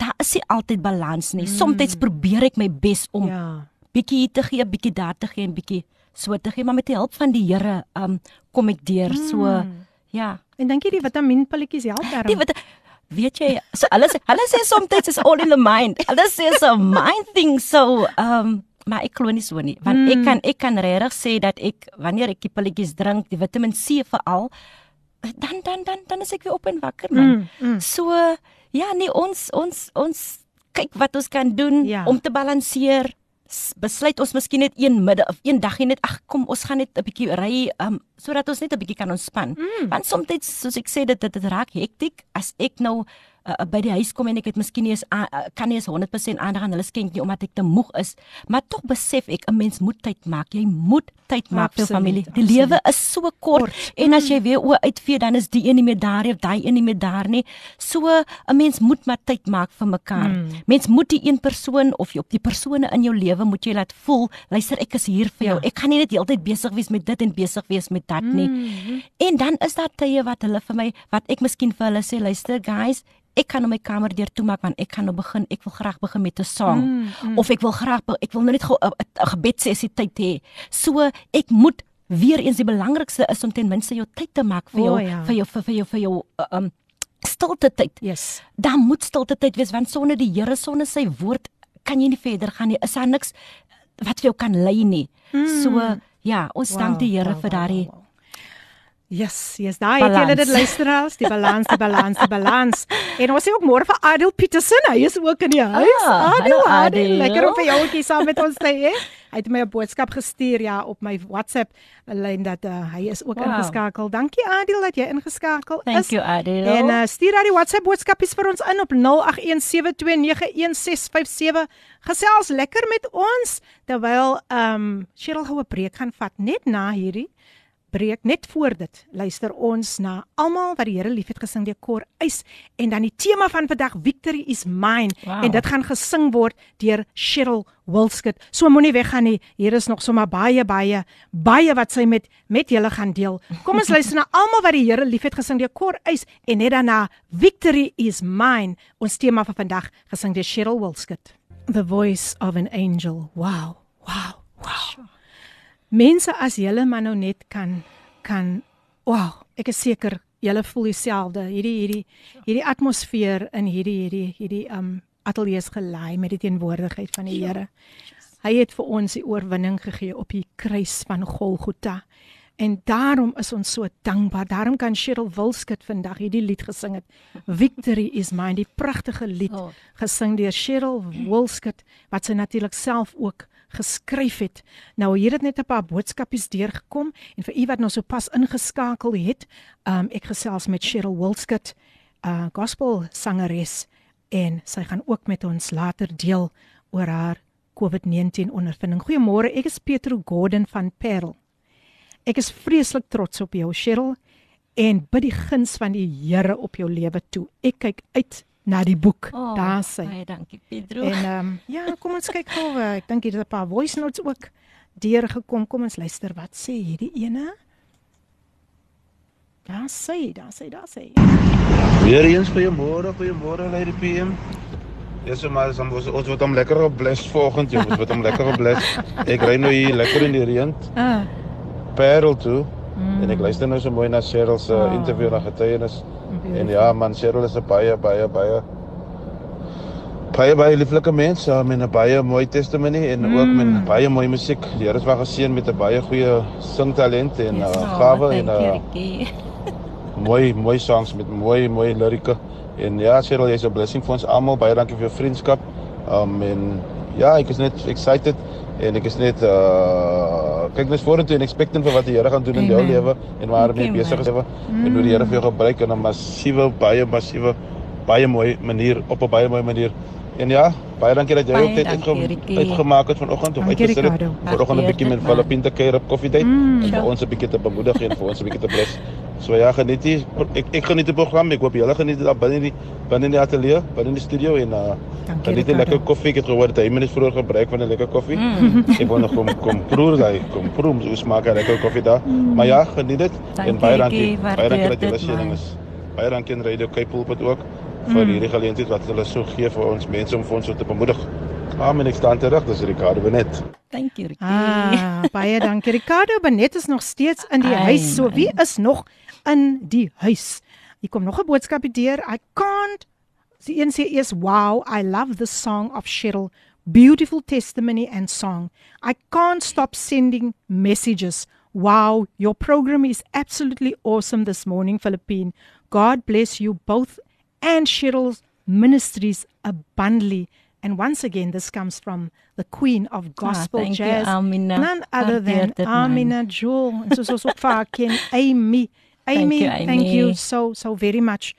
[SPEAKER 6] daar is nie altyd balans nie. Soms probeer ek my bes om
[SPEAKER 1] Ja.
[SPEAKER 6] bietjie hier te gee, bietjie daar te gee en bietjie so te gee, maar met die hulp van die Here um kom ek deur. So
[SPEAKER 1] Mm.
[SPEAKER 6] ja.
[SPEAKER 1] En dink jy die vitamienpilletjies help
[SPEAKER 6] Die
[SPEAKER 1] daarom?
[SPEAKER 6] wat weet jy, so hulle sê hulle sê soms is all in the mind. Hulle sê so mind thing so um maar ek glo nie so nie, want mm. ek kan ek kan regtig sê dat ek wanneer ek die pilletjies drink, die Vitamiin C veral, dan dan dan dan is ek weer op en wakker man. Mm. Mm. So ja, nee ons ons ons kyk wat ons kan doen
[SPEAKER 1] Ja.
[SPEAKER 6] om te balanseer. Besluit ons miskien net een middag of een dag net ag kom ons gaan net 'n bietjie ry um sodat ons net 'n bietjie kan ontspan. Mm. Want soms soos ek sê dit dit, dit raak hektiek as ek nou uh, by die huis kom en ek het miskien nie eens uh, kan nie eens 100% aandag aan hulle skenk nie omdat ek te moeg is, maar tog besef ek 'n mens moet tyd maak. Jy moet tyd maak vir jou familie. Die lewe is so kort,
[SPEAKER 1] Kort.
[SPEAKER 6] en as jy weer oë uitvee dan is die een nie meer daar nie of daai een nie meer daar nie. So 'n mens moet maar tyd maak vir mekaar. Mm. Mens moet die een persoon of jy op die persone in jou lewe moet jy laat voel, luister ek is hier vir jou.
[SPEAKER 1] Ja.
[SPEAKER 6] Ek gaan nie net heeltyd besig wees met dit en besig wees met dat nie. Mm. En dan is daar tye wat hulle vir my wat ek miskien vir hulle sê, luister guys, ek kan nou my kamer deur toemaak want ek gaan nou begin, ek wil graag begin met 'n song mm, mm. of ek wil graag ek wil nou net gou 'n 'n gebedsessie tyd hê. So ek moet weer eens die belangrikste is om ten minste jou tyd te maak vir jou
[SPEAKER 1] ja.
[SPEAKER 6] vir jou vir, vir jou vir jou uh, um stilte tyd.
[SPEAKER 1] Yes.
[SPEAKER 6] Dan moet stilte tyd wees want sonder die Here sonder sy woord kan jy nie verder gaan nie. Is daar niks wat vir jou kan lei nie. Mm. So ja, ons wow, dank die Here
[SPEAKER 1] wow,
[SPEAKER 6] vir
[SPEAKER 1] wow,
[SPEAKER 6] daardie
[SPEAKER 1] wow, wow. Yes, yes, daai het julle dit luisteraars, die balans, die balans, die balans. En ons sê ook môre vir Adel Petersen, hy is ook in die huis.
[SPEAKER 6] Ah,
[SPEAKER 1] Adel,
[SPEAKER 6] hallo,
[SPEAKER 1] Adel,
[SPEAKER 6] Adel.
[SPEAKER 1] lekker om vir jou ook hier saam met ons te hê. Hy het my 'n boodskap gestuur ja op my WhatsApp lyn dat uh, hy is ook
[SPEAKER 6] Wow.
[SPEAKER 1] ingeskakel. Dankie Adel dat jy ingeskakel
[SPEAKER 6] Thank
[SPEAKER 1] is.
[SPEAKER 6] you Adel.
[SPEAKER 1] En uh, stuur daai WhatsApp boodskapies vir ons in op 0817291657. Gesels lekker met ons terwyl ehm um, Cheryl gou 'n breek gaan vat net na hierdie breek net voor dit. Luister ons na almal wat die Here liefhet gesing deur Kor Eis en dan die tema van vandag Victory is mine
[SPEAKER 6] Wow.
[SPEAKER 1] en dit gaan gesing word deur Cheryl Wilskut. So moenie weggaan nie. Hier is nog sommer baie baie baie wat sy met met julle gaan deel. Kom ons luister na almal wat die Here liefhet gesing deur Kor Eis en net daarna Victory is mine. Ons tema vir vandag gesing deur Cheryl Wilskut. The voice of an angel. Wow. Wow. Wow. Mense as julle maar nou net kan kan wow, ek is seker julle voel dieselfde. Hierdie hierdie hierdie atmosfeer in hierdie hierdie hierdie um ateljee is gelei met die teenwoordigheid van die Here. Hy het vir ons die oorwinning gegee op die kruis van Golgotha. En daarom is ons so dankbaar. Daarom kan Cheryl Wilskut vandag hierdie lied gesing het. Victory is mine, die pragtige lied
[SPEAKER 6] Oh.
[SPEAKER 1] gesing deur Cheryl Wilskut wat sy natuurlik self ook geskryf het. Nou hier het net 'n paar boodskapies deurgekom en vir u wat nou sopas ingeskakel het, um, ek gesels met Cheryl Wilskut, 'n uh, gospel sangeres en sy gaan ook met ons later deel oor haar COVID-19 ondervinding. Goeiemôre, ek is Petro Gordon van Parel. Ek is vreeslik trots op jou, Cheryl, en bid die guns van die Here op jou lewe toe. Ek kyk uit na die boek.
[SPEAKER 6] Oh,
[SPEAKER 1] Daar sê.
[SPEAKER 6] Baie dankie Pedro.
[SPEAKER 1] En ehm um, ja, kom ons kyk gou. uh, Ek dink hier is 'n paar voice notes ook deurgekom. Kom ons luister wat sê hierdie ene. Daar sê, daar sê, daar sê.
[SPEAKER 3] Weer eens goeiemôre, goeiemôre Lady PM. Dis maar ons ons ons word hom lekker gebless vanoggend, jy, ons word hom lekker gebless. Ek ry nou hier lekker in die reën,
[SPEAKER 1] Ah,
[SPEAKER 3] Parel toe. Mm. En ek luister nou so mooi na Cheryl se
[SPEAKER 1] Oh.
[SPEAKER 3] oh. interview na getuienis. En ja, man, Cheryl is 'n baie baie baie baie baie lieflike mens ja, met 'n baie mooi testimony en mm. ook met baie mooi musiek. Die Here is wel geseën met 'n baie goeie singtalent en yes, uh, gawe en uh, mooi mooi songs met mooi mooi lirieke. En ja, Cheryl, jy's 'n blessing vir ons almal. Baie dankie vir jou vriendskap. Um en ja, ek is net excited en ek is net uh kyk net vorentoe en expectant vir wat die Here gaan doen in jou
[SPEAKER 6] Amen.
[SPEAKER 3] lewe en waar hy mee
[SPEAKER 6] Dankie,
[SPEAKER 3] besig is
[SPEAKER 6] man.
[SPEAKER 3] lewe en hoe die Here vir jou gebruik in 'n massiewe baie massiewe baie mooi manier op 'n baie mooi manier. En ja, baie dankie dat jy
[SPEAKER 6] Baie
[SPEAKER 3] ook tyd
[SPEAKER 6] dankie,
[SPEAKER 3] uitge
[SPEAKER 6] Rikkie.
[SPEAKER 3] uitgemaak het vanoggend om
[SPEAKER 1] Dankie,
[SPEAKER 3] uitgesit het.
[SPEAKER 1] Ricardo.
[SPEAKER 3] Vanoggend 'n bietjie met
[SPEAKER 6] Waardeer dit,
[SPEAKER 3] Filippine te kuier op koffiedייט
[SPEAKER 1] Mm.
[SPEAKER 3] en vir ons 'n bietjie te bemoedig en vir ons 'n bietjie te bless. So ja, geniet die ek ek geniet die program. Ek hoop julle geniet dit daar binne in die binne in die ateljee, binne in die studio en uh
[SPEAKER 1] Dankie,
[SPEAKER 3] geniet die
[SPEAKER 1] Ricardo.
[SPEAKER 3] lekker koffie. Ek het gehoor dat hy minstens vroeër gebruik van 'n lekker koffie. Mm. Ek wou nog kom kom proer daai kom proe hoe smaak hy lekker koffie daar. Mm. Maar ja, geniet dit en
[SPEAKER 6] Dankie,
[SPEAKER 3] baie dankie. Baie dankie dat julle
[SPEAKER 6] man.
[SPEAKER 3] is. Baie dankie aan Radio Cape Pulpit ook vir hierdie geleentheid wat hulle so gee vir ons mense om vir ons so te bemoedig. Amen. Ek staan terug. Dis Ricardo Benet.
[SPEAKER 6] You Ricky.
[SPEAKER 1] Ah, baie dankie. Ricardo Benet is nog steeds in die
[SPEAKER 6] Ai,
[SPEAKER 1] huis. So wie is nog in die huis? Hier kom nog 'n boodskapie deur. I can't Die een sê eers wow, I love the song of Cheryl Beautiful testimony and song. I can't stop sending messages. Wow, your program is absolutely awesome this morning, Philippine. God bless you both and Cheryl's ministries abundantly. And once again, this comes from the queen of gospel
[SPEAKER 6] Ah, you,
[SPEAKER 1] jazz,
[SPEAKER 6] Amina.
[SPEAKER 1] none other than. Amina Jewel. En soos ons ook haar ken, Amy. Amy,
[SPEAKER 6] you,
[SPEAKER 1] thank
[SPEAKER 6] Amy.
[SPEAKER 1] you so so very much.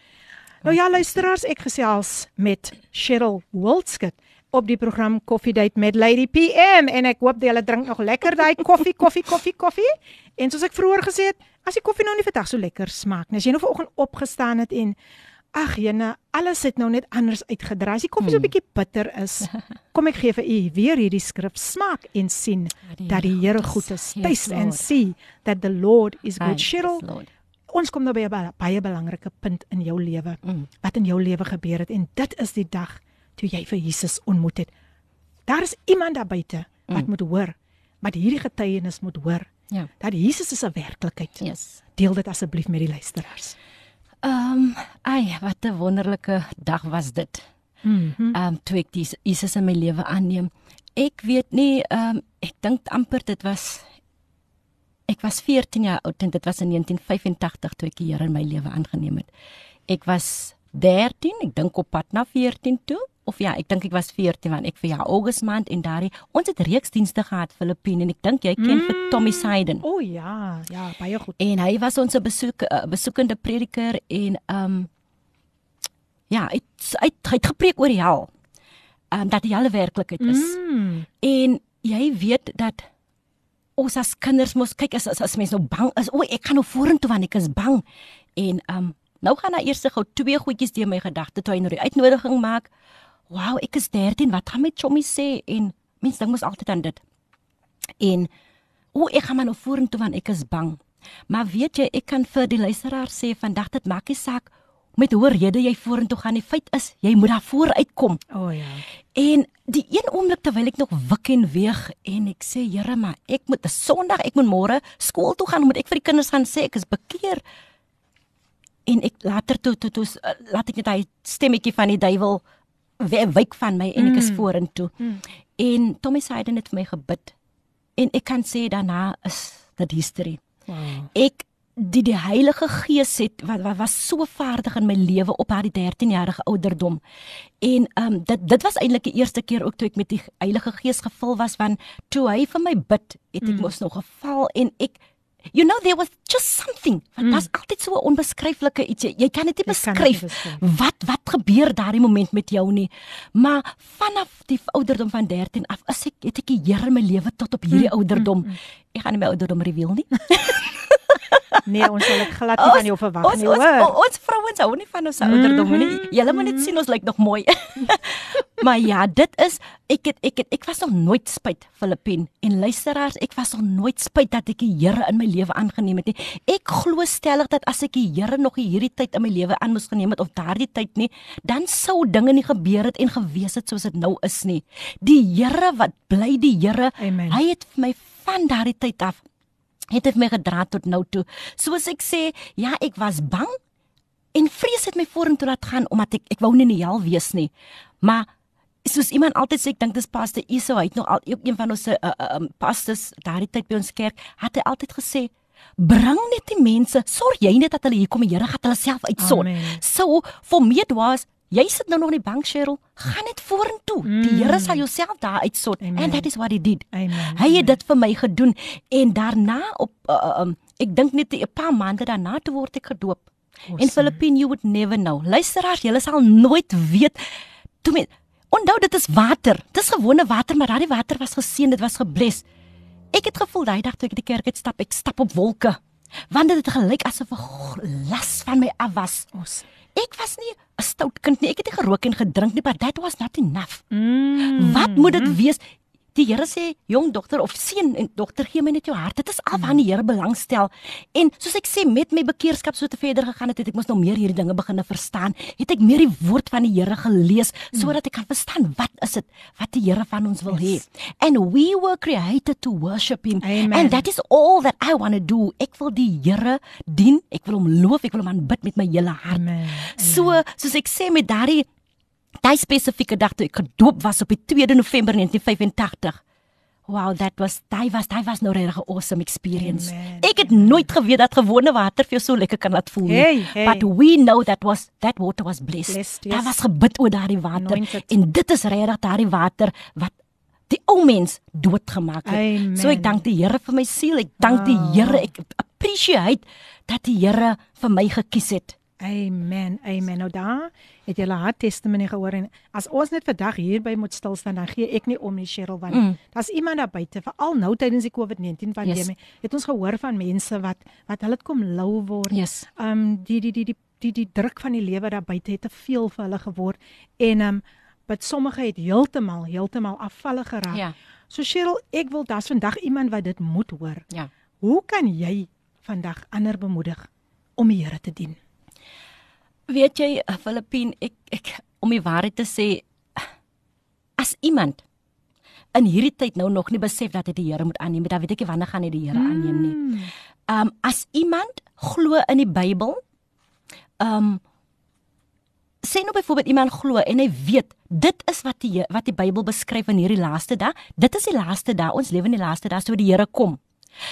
[SPEAKER 1] Nou ja, luisteraars, ek gesels met Cheryl Wildskut op die program Coffee Date met Lady PM en ek hoop julle drink nog lekker daai koffie, koffie, koffie, koffie. En soos ek vroeër gesê het, as die koffie nou nie vandag so lekker smaak nie, as jy nou vanoggend opgestaan het en ag jene, alles het nou net anders uitgedraai. As die koffie so 'n bietjie bitter is, kom ek gee vir u weer hierdie skrif smaak en sien
[SPEAKER 6] die
[SPEAKER 1] dat die
[SPEAKER 6] Here goed is.
[SPEAKER 1] Taste and see that the Lord is good. Cheryl,
[SPEAKER 6] yes.
[SPEAKER 1] Ons kom nou by 'n baie, belangrike punt in jou lewe.
[SPEAKER 6] Mm.
[SPEAKER 1] Wat in jou lewe gebeur het en dit is die dag toe jy vir Jesus ontmoet het. Daar is iemand daar buite wat moet hoor, wat hierdie getuienis moet hoor.
[SPEAKER 6] Ja.
[SPEAKER 1] Dat Jesus is 'n werklikheid.
[SPEAKER 6] Yes.
[SPEAKER 1] Deel dit asseblief met die luisteraars.
[SPEAKER 6] Ehm, um, ai, wat 'n wonderlike dag was dit.
[SPEAKER 1] Mhm.
[SPEAKER 6] Ehm um, toe ek Jesus in my lewe aanneem. Ek weet nie, ehm um, ek dink amper dit was ek was 14 jaar oud en dit was in 1985 toe ek die Here in my lewe aangeneem het. Ek was 13, ek dink op pad na 14 toe of ja, ek dink ek was 14 want ek vir jaar Augustus maand en daardie ons het reeksdienste gehad Filippine en ek dink jy ken mm. vir Tommy Siden.
[SPEAKER 1] O oh, ja, ja, baie goed.
[SPEAKER 6] En hy was ons besoek uh, besoekende prediker en ehm um, ja, hy het- hy het- gepreek oor die hel. Ehm um, dat die hel werklikheid is.
[SPEAKER 1] Mm.
[SPEAKER 6] En jy weet dat ons as kinders mos kyk as as, as mens nou bang is, o, ek gaan nou vorentoe want ek is bang. En ehm um, nou gaan daar eers gou twee goedjies deur my gedagte toe hy nou die uitnodiging maak. Wow, ek is 13, wat gaan my chommy sê? En mens dink mos altyd aan dit. En o, ek gaan maar nou vorentoe want ek is bang. Maar weet jy, ek kan vir die luisteraar sê vandag dit maak nie saak met hoe rede jy vorentoe gaan. Die feit is, jy moet daar vooruitkom.
[SPEAKER 1] O oh, ja.
[SPEAKER 6] En die een oomblik terwyl ek nog wik en weeg en ek sê Here, maar ek moet 'n Sondag, ek moet môre skool toe gaan, moet ek vir die kinders gaan sê ek is bekeer. En ek later toe toe, toe uh, laat ek net hy stemmetjie van die duiwel we- wyk van my en ek is
[SPEAKER 1] Mm.
[SPEAKER 6] vorentoe.
[SPEAKER 1] Mm.
[SPEAKER 6] En Tommy Siden het vir my gebid. En ek kan sê daarna is dit history
[SPEAKER 1] Wow.
[SPEAKER 6] ek die die Heilige Gees het wat, wat was so vaardig in my lewe op haar 13-jarige ouderdom. En ehm um, dit dit was eintlik die eerste keer ook toe ek met die Heilige Gees gevul was want toe hy vir my bid, het ek
[SPEAKER 1] Mm.
[SPEAKER 6] mos nog geval en ek You know there was just something. Want
[SPEAKER 1] Mm.
[SPEAKER 6] daar's altyd so 'n onbeskryflike iets. Jy, jy kan dit nie beskryf. Wat wat gebeur daardie moment met jou nie. Maar vanaf die ouderdom van 13 af, as ek het ek die Here in my lewe tot op hierdie
[SPEAKER 1] Mm,
[SPEAKER 6] ouderdom. Ek gaan nie my ouderdom reveal nie.
[SPEAKER 1] Nee, ons sal dit glad nie van jou verwag
[SPEAKER 6] ons,
[SPEAKER 1] nie,
[SPEAKER 6] ons,
[SPEAKER 1] hoor.
[SPEAKER 6] ons, ons vrouens hou nie van ons ouderdom nie. Julle moet net sien ons lyk nog mooi. maar ja, dit is ek het ek het ek was nog nooit spyt Filippin en luisteraars, ek was nog nooit spyt dat ek die Here in my lewe aangeneem het nie. Ek glo stellig dat as ek die Here nog hierdie tyd in my lewe aan moes geneem het of daardie tyd nie, dan sou dinge nie gebeur het en gewees het soos dit nou is nie. Die Here wat bly die Here, hy het vir my van daardie tyd af het dit my gedra tot nou toe. Soos ek sê, ja, ek was bang en vrees het my vorentoe laat gaan omdat ek ek wou nie in die hel wees nie. Maar soos iemand altyd sê, ek dink dis pastoor Iso, hy het nog al een van ons uh, uh, um, pastors daardie tyd by ons kerk, het hy altyd gesê Bring net die mense, sorg jy net dat hulle hier kom, die Here gaan hulle self uitsort.
[SPEAKER 1] Amen.
[SPEAKER 6] So vir my dit was Jy sit nou nog in die bank Cheryl, gaan net vorentoe. Mm. Die Here sal jouself daar uitsort.
[SPEAKER 1] Amen.
[SPEAKER 6] And that is what he did.
[SPEAKER 1] Amen.
[SPEAKER 6] Hy het dit vir my gedoen en daarna op uh, um, ek dink net 'n paar maande daarna toe word ek gedoop.
[SPEAKER 1] Awesome.
[SPEAKER 6] In Philippine you would never know. Luisteraars, julle sal nooit weet toe met onthou dit is water. Dis gewone water, maar daardie water was geseën, dit was gebless. Ek het gevoel daai dag toe ek die kerk uitstap, ek stap op wolke. Want dit het gelyk asof 'n las van my af was. Ek was nie 'n stout kind nie. Ek het nie gerook en gedrink nie, but that was not enough.
[SPEAKER 1] Mm.
[SPEAKER 6] Wat moet dit wees? Die Here sê, jong dogter of seun en dogter, gee my net jou hart. Dit is al wat die Here belangstel. En soos ek sê, met my bekeerskap so te verder gegaan het, het ek mos nou meer hierdie dinge begine verstaan. Het ek meer die woord van die Here gelees sodat ek kan verstaan wat is dit wat die Here van ons wil hê.
[SPEAKER 1] Yes.
[SPEAKER 6] And we were created to worship him.
[SPEAKER 1] Amen.
[SPEAKER 6] And that is all that I want to do. Ek wil die Here dien, ek wil hom loof, ek wil hom aanbid met my hele hart.
[SPEAKER 1] Amen.
[SPEAKER 6] So, soos ek sê met daardie daai spesifieke dag toe ek gedoop was op die 2de November 1985. Wow, that was daai was daai was nou regtig 'n awesome experience.
[SPEAKER 1] Amen,
[SPEAKER 6] Ek het nooit geweet dat gewone water vir jou so lekker kan laat voel nie.
[SPEAKER 1] Hey, hey.
[SPEAKER 6] But we know that was that water was blessed.
[SPEAKER 1] Blessed,
[SPEAKER 6] Daar
[SPEAKER 1] yes.
[SPEAKER 6] was gebid oor daardie water
[SPEAKER 1] Anointed.
[SPEAKER 6] en dit is regtig daardie water wat die ou mens doodgemaak het.
[SPEAKER 1] Amen.
[SPEAKER 6] So ek dank die Here vir my siel. Ek dank die
[SPEAKER 1] Wow.
[SPEAKER 6] Here. Ek appreciate dat die Here vir my gekies het.
[SPEAKER 1] Amen. Amen. Nou daar het jy haar testimonie gehoor en as ons net vandag hierby moet stil staan dan gee ek nie om nie Cheryl want
[SPEAKER 6] Mm.
[SPEAKER 1] daar's iemand daar buite veral nou tydens die COVID-19 pandemie het ons gehoor van mense wat wat hulle kom lou word.
[SPEAKER 6] Yes.
[SPEAKER 1] Um die die die die die die druk van die lewe daar buite het te veel vir hulle geword en um wat sommige het heeltemal heeltemal afvallig geraak.
[SPEAKER 6] Ja.
[SPEAKER 1] So Cheryl, ek wil daar's vandag iemand wat dit moet hoor.
[SPEAKER 6] Ja.
[SPEAKER 1] Hoe kan jy vandag ander bemoedig om die Here te dien?
[SPEAKER 6] Weet jy, eh, Filippin, ek ek om die waarheid te sê as iemand in hierdie tyd nou nog nie besef dat hy die Here moet aanneem, dan weet ek nie wanneer gaan hy die Here aanneem nie. Um as iemand glo in die Bybel, um sê nou byvoorbeeld iemand glo en hy weet dit is wat die wat die Bybel beskryf in hierdie laaste dag. Dit is die laaste dag. Ons lewe in die laaste dag so die Here kom.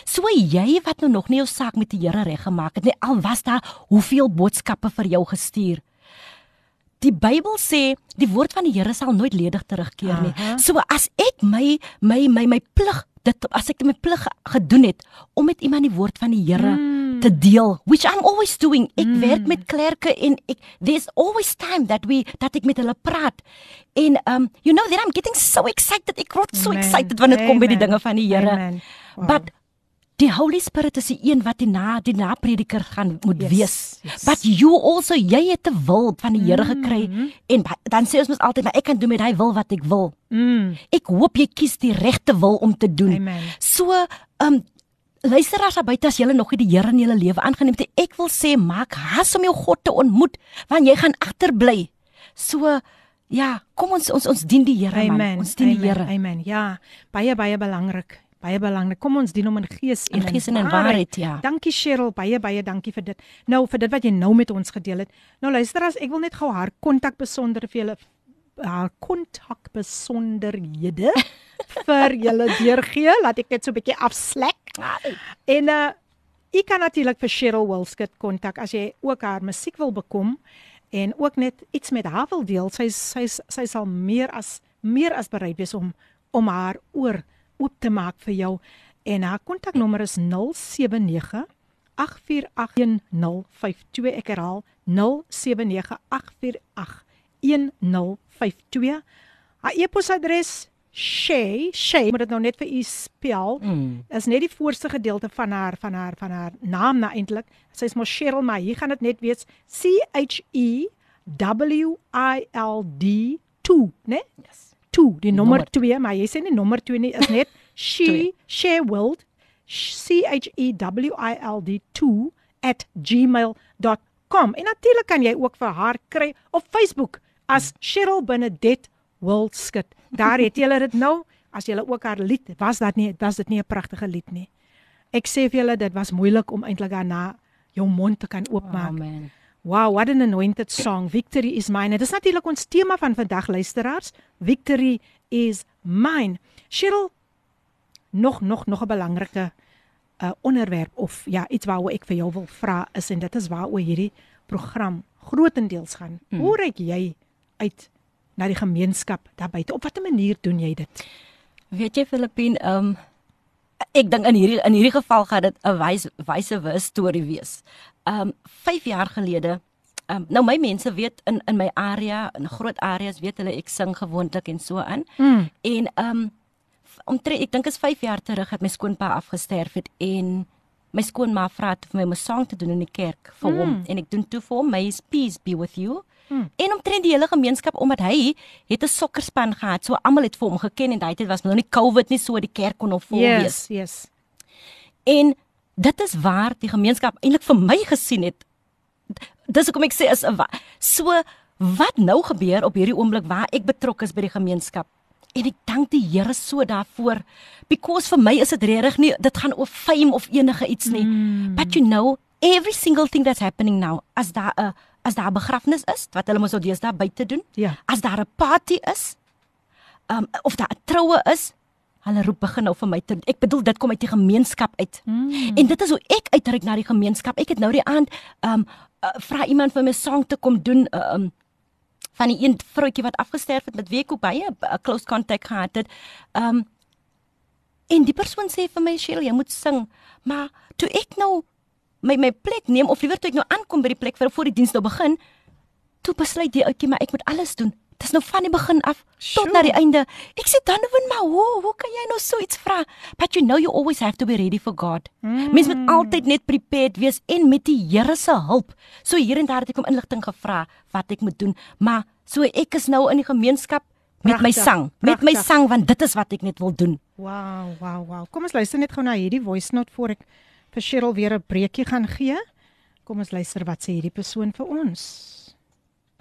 [SPEAKER 6] So jy wat nou nog nie jou saak met die Here reggemaak het nie, al was daar hoeveel boodskappe vir jou gestuur. Die Bybel sê die woord van die Here sal nooit ledig terugkeer nie.
[SPEAKER 1] Aha.
[SPEAKER 6] So as ek my my my my plig dit as ek my plig gedoen het om met iemand die woord van die Here mm. te deel, which I'm always doing. Ek mm. werk met klerke en ek there's always time that we dat ek met hulle praat. En um you know that I'm getting so excited. Ek word so
[SPEAKER 1] Amen.
[SPEAKER 6] excited wanneer dit kom by die dinge van die Here.
[SPEAKER 1] Wow.
[SPEAKER 6] But die Holy Spirit is die een wat die na die naprediker gaan moet
[SPEAKER 1] Yes,
[SPEAKER 6] wees.
[SPEAKER 1] yes.
[SPEAKER 6] But you also jy het 'n wil van die Here gekry en ba- dan sê ons mos altyd maar ek kan doen met hy wil wat ek wil.
[SPEAKER 1] Mm.
[SPEAKER 6] Ek hoop jy kies die regte wil om te doen.
[SPEAKER 1] Amen.
[SPEAKER 6] So, um luisteraars daar buite as julle nog nie die Here in julle lewe aangeneem het, ek wil sê maak haas om jou God te ontmoet want jy gaan agterbly. So ja, kom ons ons ons dien die Here man. Ons dien die
[SPEAKER 1] Amen.
[SPEAKER 6] Here.
[SPEAKER 1] Amen. Ja, baie baie belangrik. Baie belangrik. Kom ons dien hom in gees
[SPEAKER 6] In gees en in waarheid, ja.
[SPEAKER 1] Dankie Cheryl, baie baie dankie vir dit. Nou vir dit wat jy nou met ons gedeel het. Nou luister as ek wil net gou haar kontak besonder vir julle haar kontak besonderhede vir julle deurgee. Laat ek net so 'n bietjie afslek. En uh u kan natuurlik vir Cheryl Wilskut kontak as jy ook haar musiek wil bekom en ook net iets met haar wil deel. Sy sy sy sal meer as meer as bereid wees om om haar oor oop te maak vir jou. En haar kontaknommer is 079 8481052. Ek herhaal 079 8481052. Haar e-posadres Shay, Shay, moet dit nou net vir u spel.
[SPEAKER 6] Mm.
[SPEAKER 1] Is net die voorste gedeelte van haar van haar van haar naam nou eintlik. Sy's mos Cheryl, maar hier gaan dit net wees C H E W I L D 2, né?
[SPEAKER 6] Yes.
[SPEAKER 1] 2, die nommer
[SPEAKER 6] Nommer
[SPEAKER 1] 2, maar jy sê nie nommer 2 nie, is net she
[SPEAKER 6] Twee.
[SPEAKER 1] Sherwild C H E W I L D 2 @gmail.com. En natuurlik kan jy ook vir haar kry op Facebook as Cheryl Benedette Wildskut. Daar het julle dit nou. As julle ook haar lied, was dat nie was dit nie 'n pragtige lied nie. Ek sê vir julle dit was moeilik om eintlik daarna jou mond te kan oopmaak.
[SPEAKER 6] Amen.
[SPEAKER 1] Wow, what an anointed song. Victory is mine. Dit is natuurlik ons tema van vandag luisteraars. Victory is mine. Cheryl, nog nog nog 'n belangrike uh, onderwerp of ja, iets waaroor ek vir jou wil vra is en dit is waaroor hierdie program grootendeels gaan. Mm. Hoe reik jy uit na die gemeenskap daar buite? Op watter manier doen jy dit?
[SPEAKER 6] Weet jy Filippin, ehm um, ek dink in hierdie in hierdie geval gaan dit 'n wyse wyse wys storie wees. Ehm um, 5 jaar gelede Ehm um, nou my mense weet in in my area, in groot areas weet hulle ek sing gewoonlik en so aan.
[SPEAKER 1] Mm.
[SPEAKER 6] En ehm um, omtrent ek dink is 5 jaar terug het my skoonpa afgesterf het en my skoonma vra het vir my om 'n sang te doen in die kerk vir hom
[SPEAKER 1] Mm.
[SPEAKER 6] en ek doen toe vir hom may his peace be with you.
[SPEAKER 1] Mm.
[SPEAKER 6] En omtrent die hele gemeenskap omdat hy het 'n sokkerspan gehad. So almal het vir hom geken en daai tyd was nog nie COVID nie so die kerk kon nog vol wees.
[SPEAKER 1] Yes, yes.
[SPEAKER 6] En dit is waar die gemeenskap eintlik vir my gesien het. Dis hoekom ek sê is so wat nou gebeur op hierdie oomblik waar ek betrokke is by die gemeenskap. En ek dank die Here so daarvoor because vir my is dit regtig nie dit gaan oor fame of enige iets nie. Mm. But you know every single thing that's happening now as daar 'n as daar 'n begrafnis is, wat hulle mos nou deesdae buite doen.
[SPEAKER 1] Ja.
[SPEAKER 6] As daar 'n party is, um of daar 'n troue is, hulle roep begin nou vir my te ek bedoel dit kom uit die gemeenskap uit. Mm. En dit is hoe ek uitreik na die gemeenskap. Ek het nou die aand um uh, vra iemand vir my song te kom doen uh, um van die een vroutjie wat afgesterf het met wie ek ook baie 'n close contact gehad het. Um en die persoon sê vir my Sheila, jy moet sing. Maar toe ek nou my my plek neem of liewer toe ek nou aankom by die plek vir voor die diens nou begin, toe besluit die ouetjie maar ek moet alles doen. Dis nou van die begin af tot
[SPEAKER 1] Sjoe.
[SPEAKER 6] na die einde. Ek sê Donovan, maar hoe hoe kan jy nou so iets vra? But you know you always have to be ready for God. Mm. Mens moet altyd net prepared wees en met die Here se hulp. So hier en daar het ek om inligting gevra wat ek moet doen, maar so ek is nou in die gemeenskap met my
[SPEAKER 1] Pragtig,
[SPEAKER 6] sang, met my sang want dit is wat ek net wil doen.
[SPEAKER 1] Wow, wow, wow. Kom ons luister net gou na hierdie voice note voor ek vir Cheryl weer 'n breekie gaan gee. Kom ons luister wat sê hierdie persoon vir ons.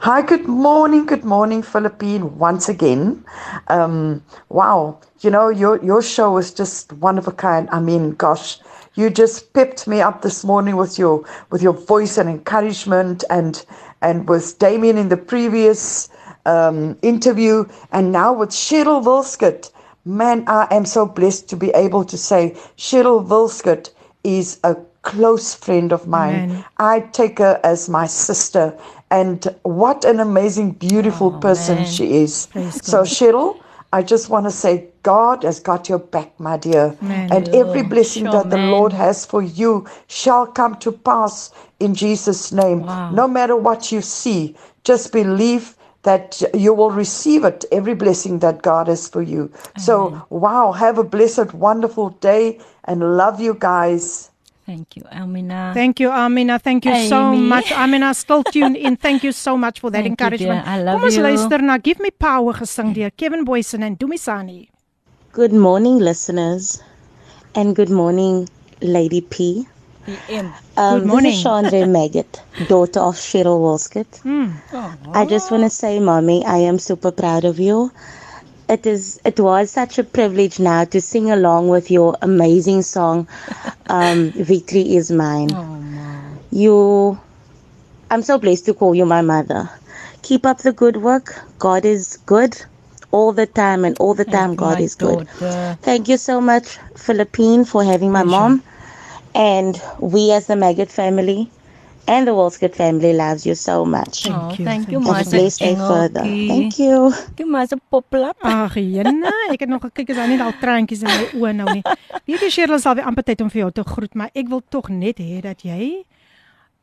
[SPEAKER 4] Hi, good morning, good morning, Philippine, once again. Um, wow, you know, your, your show is just one of a kind. I mean, gosh, you just pipped me up this morning with your with your voice and encouragement and and with Damien in the previous um, interview and now with Cheryl Wilskut. Man, I am so blessed to be able to say Cheryl Wilskut is a close friend of mine.
[SPEAKER 1] Amen.
[SPEAKER 4] I take her as my sister. And what an amazing, beautiful
[SPEAKER 6] Oh,
[SPEAKER 4] person
[SPEAKER 6] man.
[SPEAKER 4] she is.
[SPEAKER 1] Praise
[SPEAKER 4] So,
[SPEAKER 1] God.
[SPEAKER 4] Cheryl, I just want to say God has got your back, my dear.
[SPEAKER 1] Amen.
[SPEAKER 4] And every blessing
[SPEAKER 6] Sure,
[SPEAKER 4] that the
[SPEAKER 6] man.
[SPEAKER 4] Lord has for you shall come to pass in Jesus' name.
[SPEAKER 6] Wow.
[SPEAKER 4] No matter what you see, just believe that you will receive it, every blessing that God has for you. So, wow, have a blessed, wonderful day and love you guys.
[SPEAKER 6] Thank you, Amina.
[SPEAKER 1] Thank you Amina. Thank you so much. Amina still tuned in. Thank you so much for that
[SPEAKER 6] Thank
[SPEAKER 1] encouragement.
[SPEAKER 6] dear. I love
[SPEAKER 1] Kom ons
[SPEAKER 6] you.
[SPEAKER 1] luister na Give Me Power gesing deur Kevin Boysen en Dumisani.
[SPEAKER 7] Good morning, listeners, and good morning, Lady P.
[SPEAKER 6] PM.
[SPEAKER 7] Um,
[SPEAKER 1] Good morning.
[SPEAKER 7] This is Chandra Maggot, daughter of Cheryl Wolskett. I just want to say, Mommy, I am super proud of you. It is. It was such a privilege now to sing along with your amazing song, um, "Victory Is Mine." You, I'm so blessed to call you my mother. Keep up the good work. God is good all the time, and all the time, God is good.
[SPEAKER 6] daughter.
[SPEAKER 7] Thank you so much, Philippine, for having my mom. And we as the Maggot family and the Wolskett family loves you so much.
[SPEAKER 1] Thank
[SPEAKER 6] oh,
[SPEAKER 1] you,
[SPEAKER 6] Thank you,
[SPEAKER 7] a blessed day further. Thank you.
[SPEAKER 6] Jy maar so poplap.
[SPEAKER 1] Ag, Jenne, ek het nog gekyk as daar nie al traantjies in my oë nou nie. Weet jy Cheryl sal weer amper tyd om vir jou te groet, maar ek wil tog net hê dat jy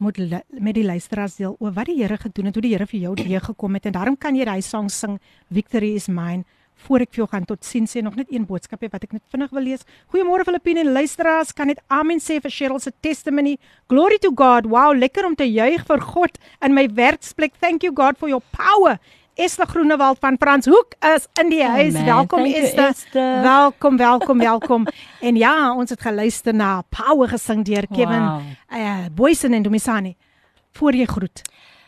[SPEAKER 1] moet met die luisteraars deel oor wat die Here gedoen het, hoe die Here vir jou weer gekom het en daarom kan jy daai sang sing Victory is mine voor ek vir jou gaan tot sien sê nog net een boodskap hê wat ek net vinnig wil lees. Goeiemôre Filippine en luisteraars, kan net amen sê vir Cheryl se testimony. Glory to God. Wow, lekker om te juig vir God in my werksplek. Thank you God for your power. Esther Groenewald van Frans Hoek is in die huis.
[SPEAKER 6] Amen.
[SPEAKER 1] Welkom
[SPEAKER 6] Thank
[SPEAKER 1] Esther.
[SPEAKER 6] Esther.
[SPEAKER 1] Welkom, welkom, welkom. en ja, ons het geluister na Power gesing deur Kevin
[SPEAKER 6] Wow.
[SPEAKER 1] uh Boysen en Domisani. Voor jy groet.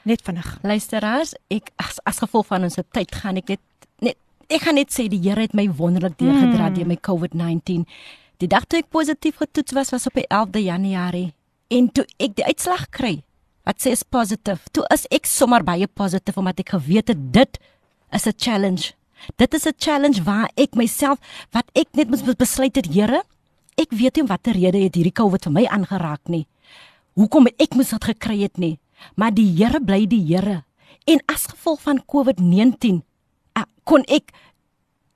[SPEAKER 1] Net vinnig.
[SPEAKER 6] Luisteraars, ek as, as gevolg van ons tyd gaan ek net ek gaan net sê die Here het my wonderlik deurgedra mm. deur my COVID-19. Die dag toe ek positief getoets was was op die 11de Januarie en toe ek die uitslag kry wat sê is positief. Toe is ek sommer baie positief omdat ek geweet het dit is 'n challenge. Dit is 'n challenge waar ek myself wat ek net moet besluit het, Here, ek weet nie om watter rede het hierdie COVID vir my aangeraak nie hoekom het ek moes dit gekry het nie. Maar die Here bly die Here. En as gevolg van COVID-19 uh, kon ek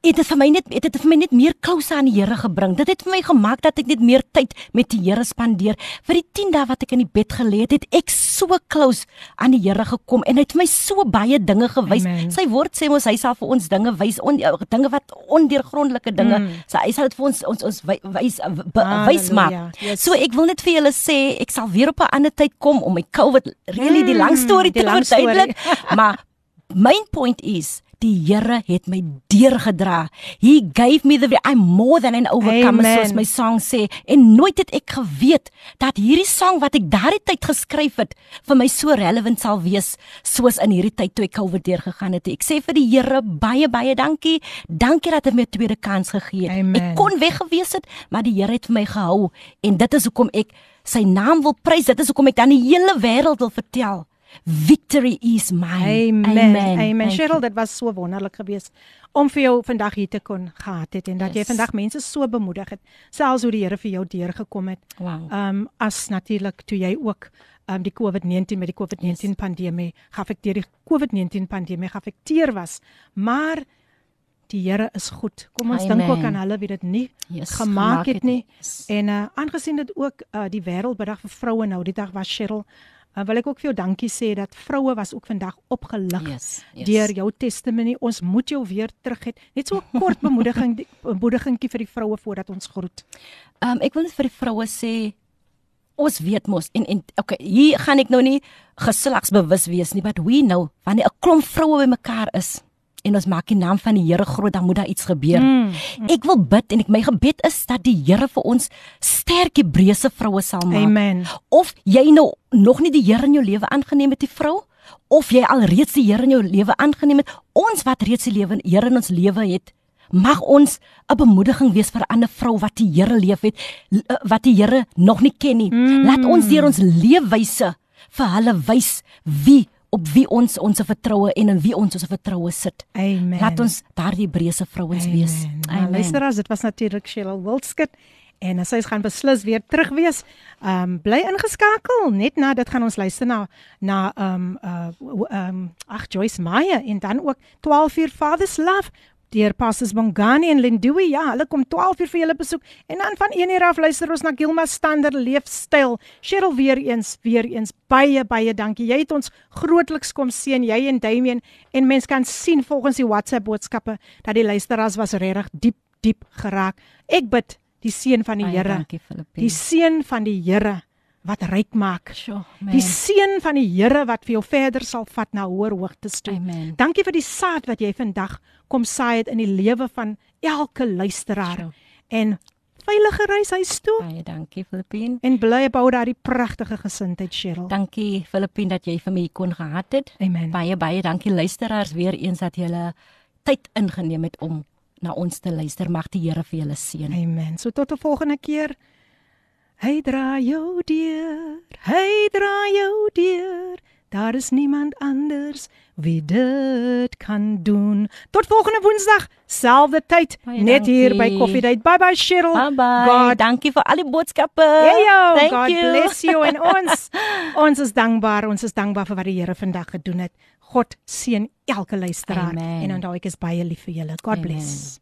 [SPEAKER 6] het dit vir my net het dit vir my net meer close aan die Here gebring. Dit het vir my gemaak dat ek net meer tyd met die Here spandeer. Vir die 10 dae wat ek in die bed gelê het, het ek so close aan die Here gekom en hy het my so baie dinge gewys.
[SPEAKER 1] Amen.
[SPEAKER 6] Sy woord sê ons hy sal vir ons dinge wys, on, dinge wat ondeurgrondelike dinge. Mm. So hy sal dit vir ons ons ons wy- wys be- wys maak.
[SPEAKER 1] Yes.
[SPEAKER 6] So ek wil net vir julle sê ek sal weer op 'n ander tyd kom om my COVID really die lang storie te verduidelik. maar main point is die Here het my deurgedra. He gave me the I'm more than an overcomer
[SPEAKER 1] Amen.
[SPEAKER 6] soos my song sê en nooit het ek geweet dat hierdie song wat ek daardie tyd geskryf het vir my so relevant sal wees soos in hierdie tyd toe ek COVID deurgegaan het. Ek sê vir die Here baie baie dankie. Dankie dat hy my 'n tweede kans gegee het.
[SPEAKER 1] Amen.
[SPEAKER 6] Ek kon weggewees het, maar die Here het vir my gehou en dit is hoekom ek sy naam wil prys. Dit is hoekom ek dan die hele wêreld wil vertel Victory is mine.
[SPEAKER 1] Amen. Amen. Amen. Cheryl, dit was so wonderlik geweest om vir jou vandag hier te kon gehad het en dat yes. jy vandag mense so bemoedig het, selfs hoe die Here vir jou deurgekom het.
[SPEAKER 6] Wow.
[SPEAKER 1] Ehm um, as natuurlik toe jy ook ehm um, die COVID-19 met die COVID-19 yes. pandemie geaffekteer die COVID-19 pandemie geaffekteer was. Maar die Here is goed. Kom ons dink ook aan hulle wie dit nie
[SPEAKER 6] Yes,
[SPEAKER 1] gemaak het nie.
[SPEAKER 6] Yes.
[SPEAKER 1] En uh aangesien dit ook uh die wêrelddag vir vroue nou die dag was Cheryl, uh, wil ek ook vir jou dankie sê dat vroue was ook vandag opgelig
[SPEAKER 6] Yes, yes.
[SPEAKER 1] deur jou testimony. Ons moet jou weer terug het. Net so 'n kort bemoediging bemoedigingkie vir die vroue voordat ons groet.
[SPEAKER 6] Ehm um, ek wil net vir die vroue sê ons weet mos en en okay, hier gaan ek nou nie geslagsbewus wees nie, but we know wanneer 'n klomp vroue bymekaar is en ons maak die naam van die Here groot, dan moet daar iets gebeur. Mm, mm. Ek wil bid en ek my gebed is dat die Here vir ons sterk Hebreëse vroue sal maak.
[SPEAKER 1] Amen.
[SPEAKER 6] Of jy nou nog nie die Here in jou lewe aangeneem het, die vrou, of jy al reeds die Here in jou lewe aangeneem het, ons wat reeds die lewe Here in ons lewe het, mag ons 'n bemoediging wees vir 'n ander vrou wat die Here leef het, uh, wat die Here nog nie ken nie. Mm. Laat ons deur ons leefwyse vir hulle wys wie op wie ons ons vertroue en in wie ons ons vertroue sit.
[SPEAKER 1] Amen.
[SPEAKER 6] Laat ons daardie Hebreëse vrouens wees.
[SPEAKER 1] Nou, luister as dit was natuurlik Cheryl Wildskut en as sy gaan beslis weer terug wees. Ehm um, bly ingeskakel. Net na dit gaan ons luister na na ehm um, uh ehm um, ag Joyce Meyer en dan ook 12 uur Father's Love deur Pastors Bongani en Lindui. Ja, hulle kom 12 uur vir julle besoek en dan van 1 uur af luister ons na Gilma Stander leefstyl. Cheryl weer eens, weer eens baie baie dankie. Jy het ons grootliks kom seën, jy en Damien en mens kan sien volgens die WhatsApp boodskappe dat die luisteraars was regtig diep diep geraak. Ek bid die seën van die Here.
[SPEAKER 6] dankie, Filippine.
[SPEAKER 1] Die seën van die Here wat ryk maak.
[SPEAKER 6] Sure, man.
[SPEAKER 1] Die seën van die Here wat vir jou verder sal vat na hoër hoogtes toe.
[SPEAKER 6] Amen.
[SPEAKER 1] Dankie vir die saad wat jy vandag kom saai het in die lewe van elke luisteraar.
[SPEAKER 6] Sure.
[SPEAKER 1] En veilige reis huis toe
[SPEAKER 6] Baie dankie, Filippine.
[SPEAKER 1] en bly bou daardie pragtige gesindheid, Cheryl.
[SPEAKER 6] Dankie Filippine dat jy vir my kon gehad het.
[SPEAKER 1] Amen.
[SPEAKER 6] Baie baie dankie luisteraars weer eens dat julle tyd ingeneem het om na ons te luister. Mag die Here vir julle seën.
[SPEAKER 1] Amen. So tot 'n volgende keer. Hy dra jou deur. Hy dra jou deur. Daar is niemand anders wie dit kan doen. Tot volgende Woensdag, selfde tyd,
[SPEAKER 6] Baie
[SPEAKER 1] net hier by
[SPEAKER 6] dankie.
[SPEAKER 1] Coffee Date. Bye bye Cheryl.
[SPEAKER 6] Bye bye.
[SPEAKER 1] God
[SPEAKER 6] dankie vir al die boodskappe.
[SPEAKER 1] Hey yo,
[SPEAKER 6] Thank
[SPEAKER 1] God
[SPEAKER 6] you.
[SPEAKER 1] bless you en ons ons is dankbaar, ons is dankbaar vir wat die Here vandag gedoen het. God seën elke luisteraar
[SPEAKER 6] Amen.
[SPEAKER 1] en onthou ek is baie lief vir julle. God
[SPEAKER 6] Amen.
[SPEAKER 1] bless.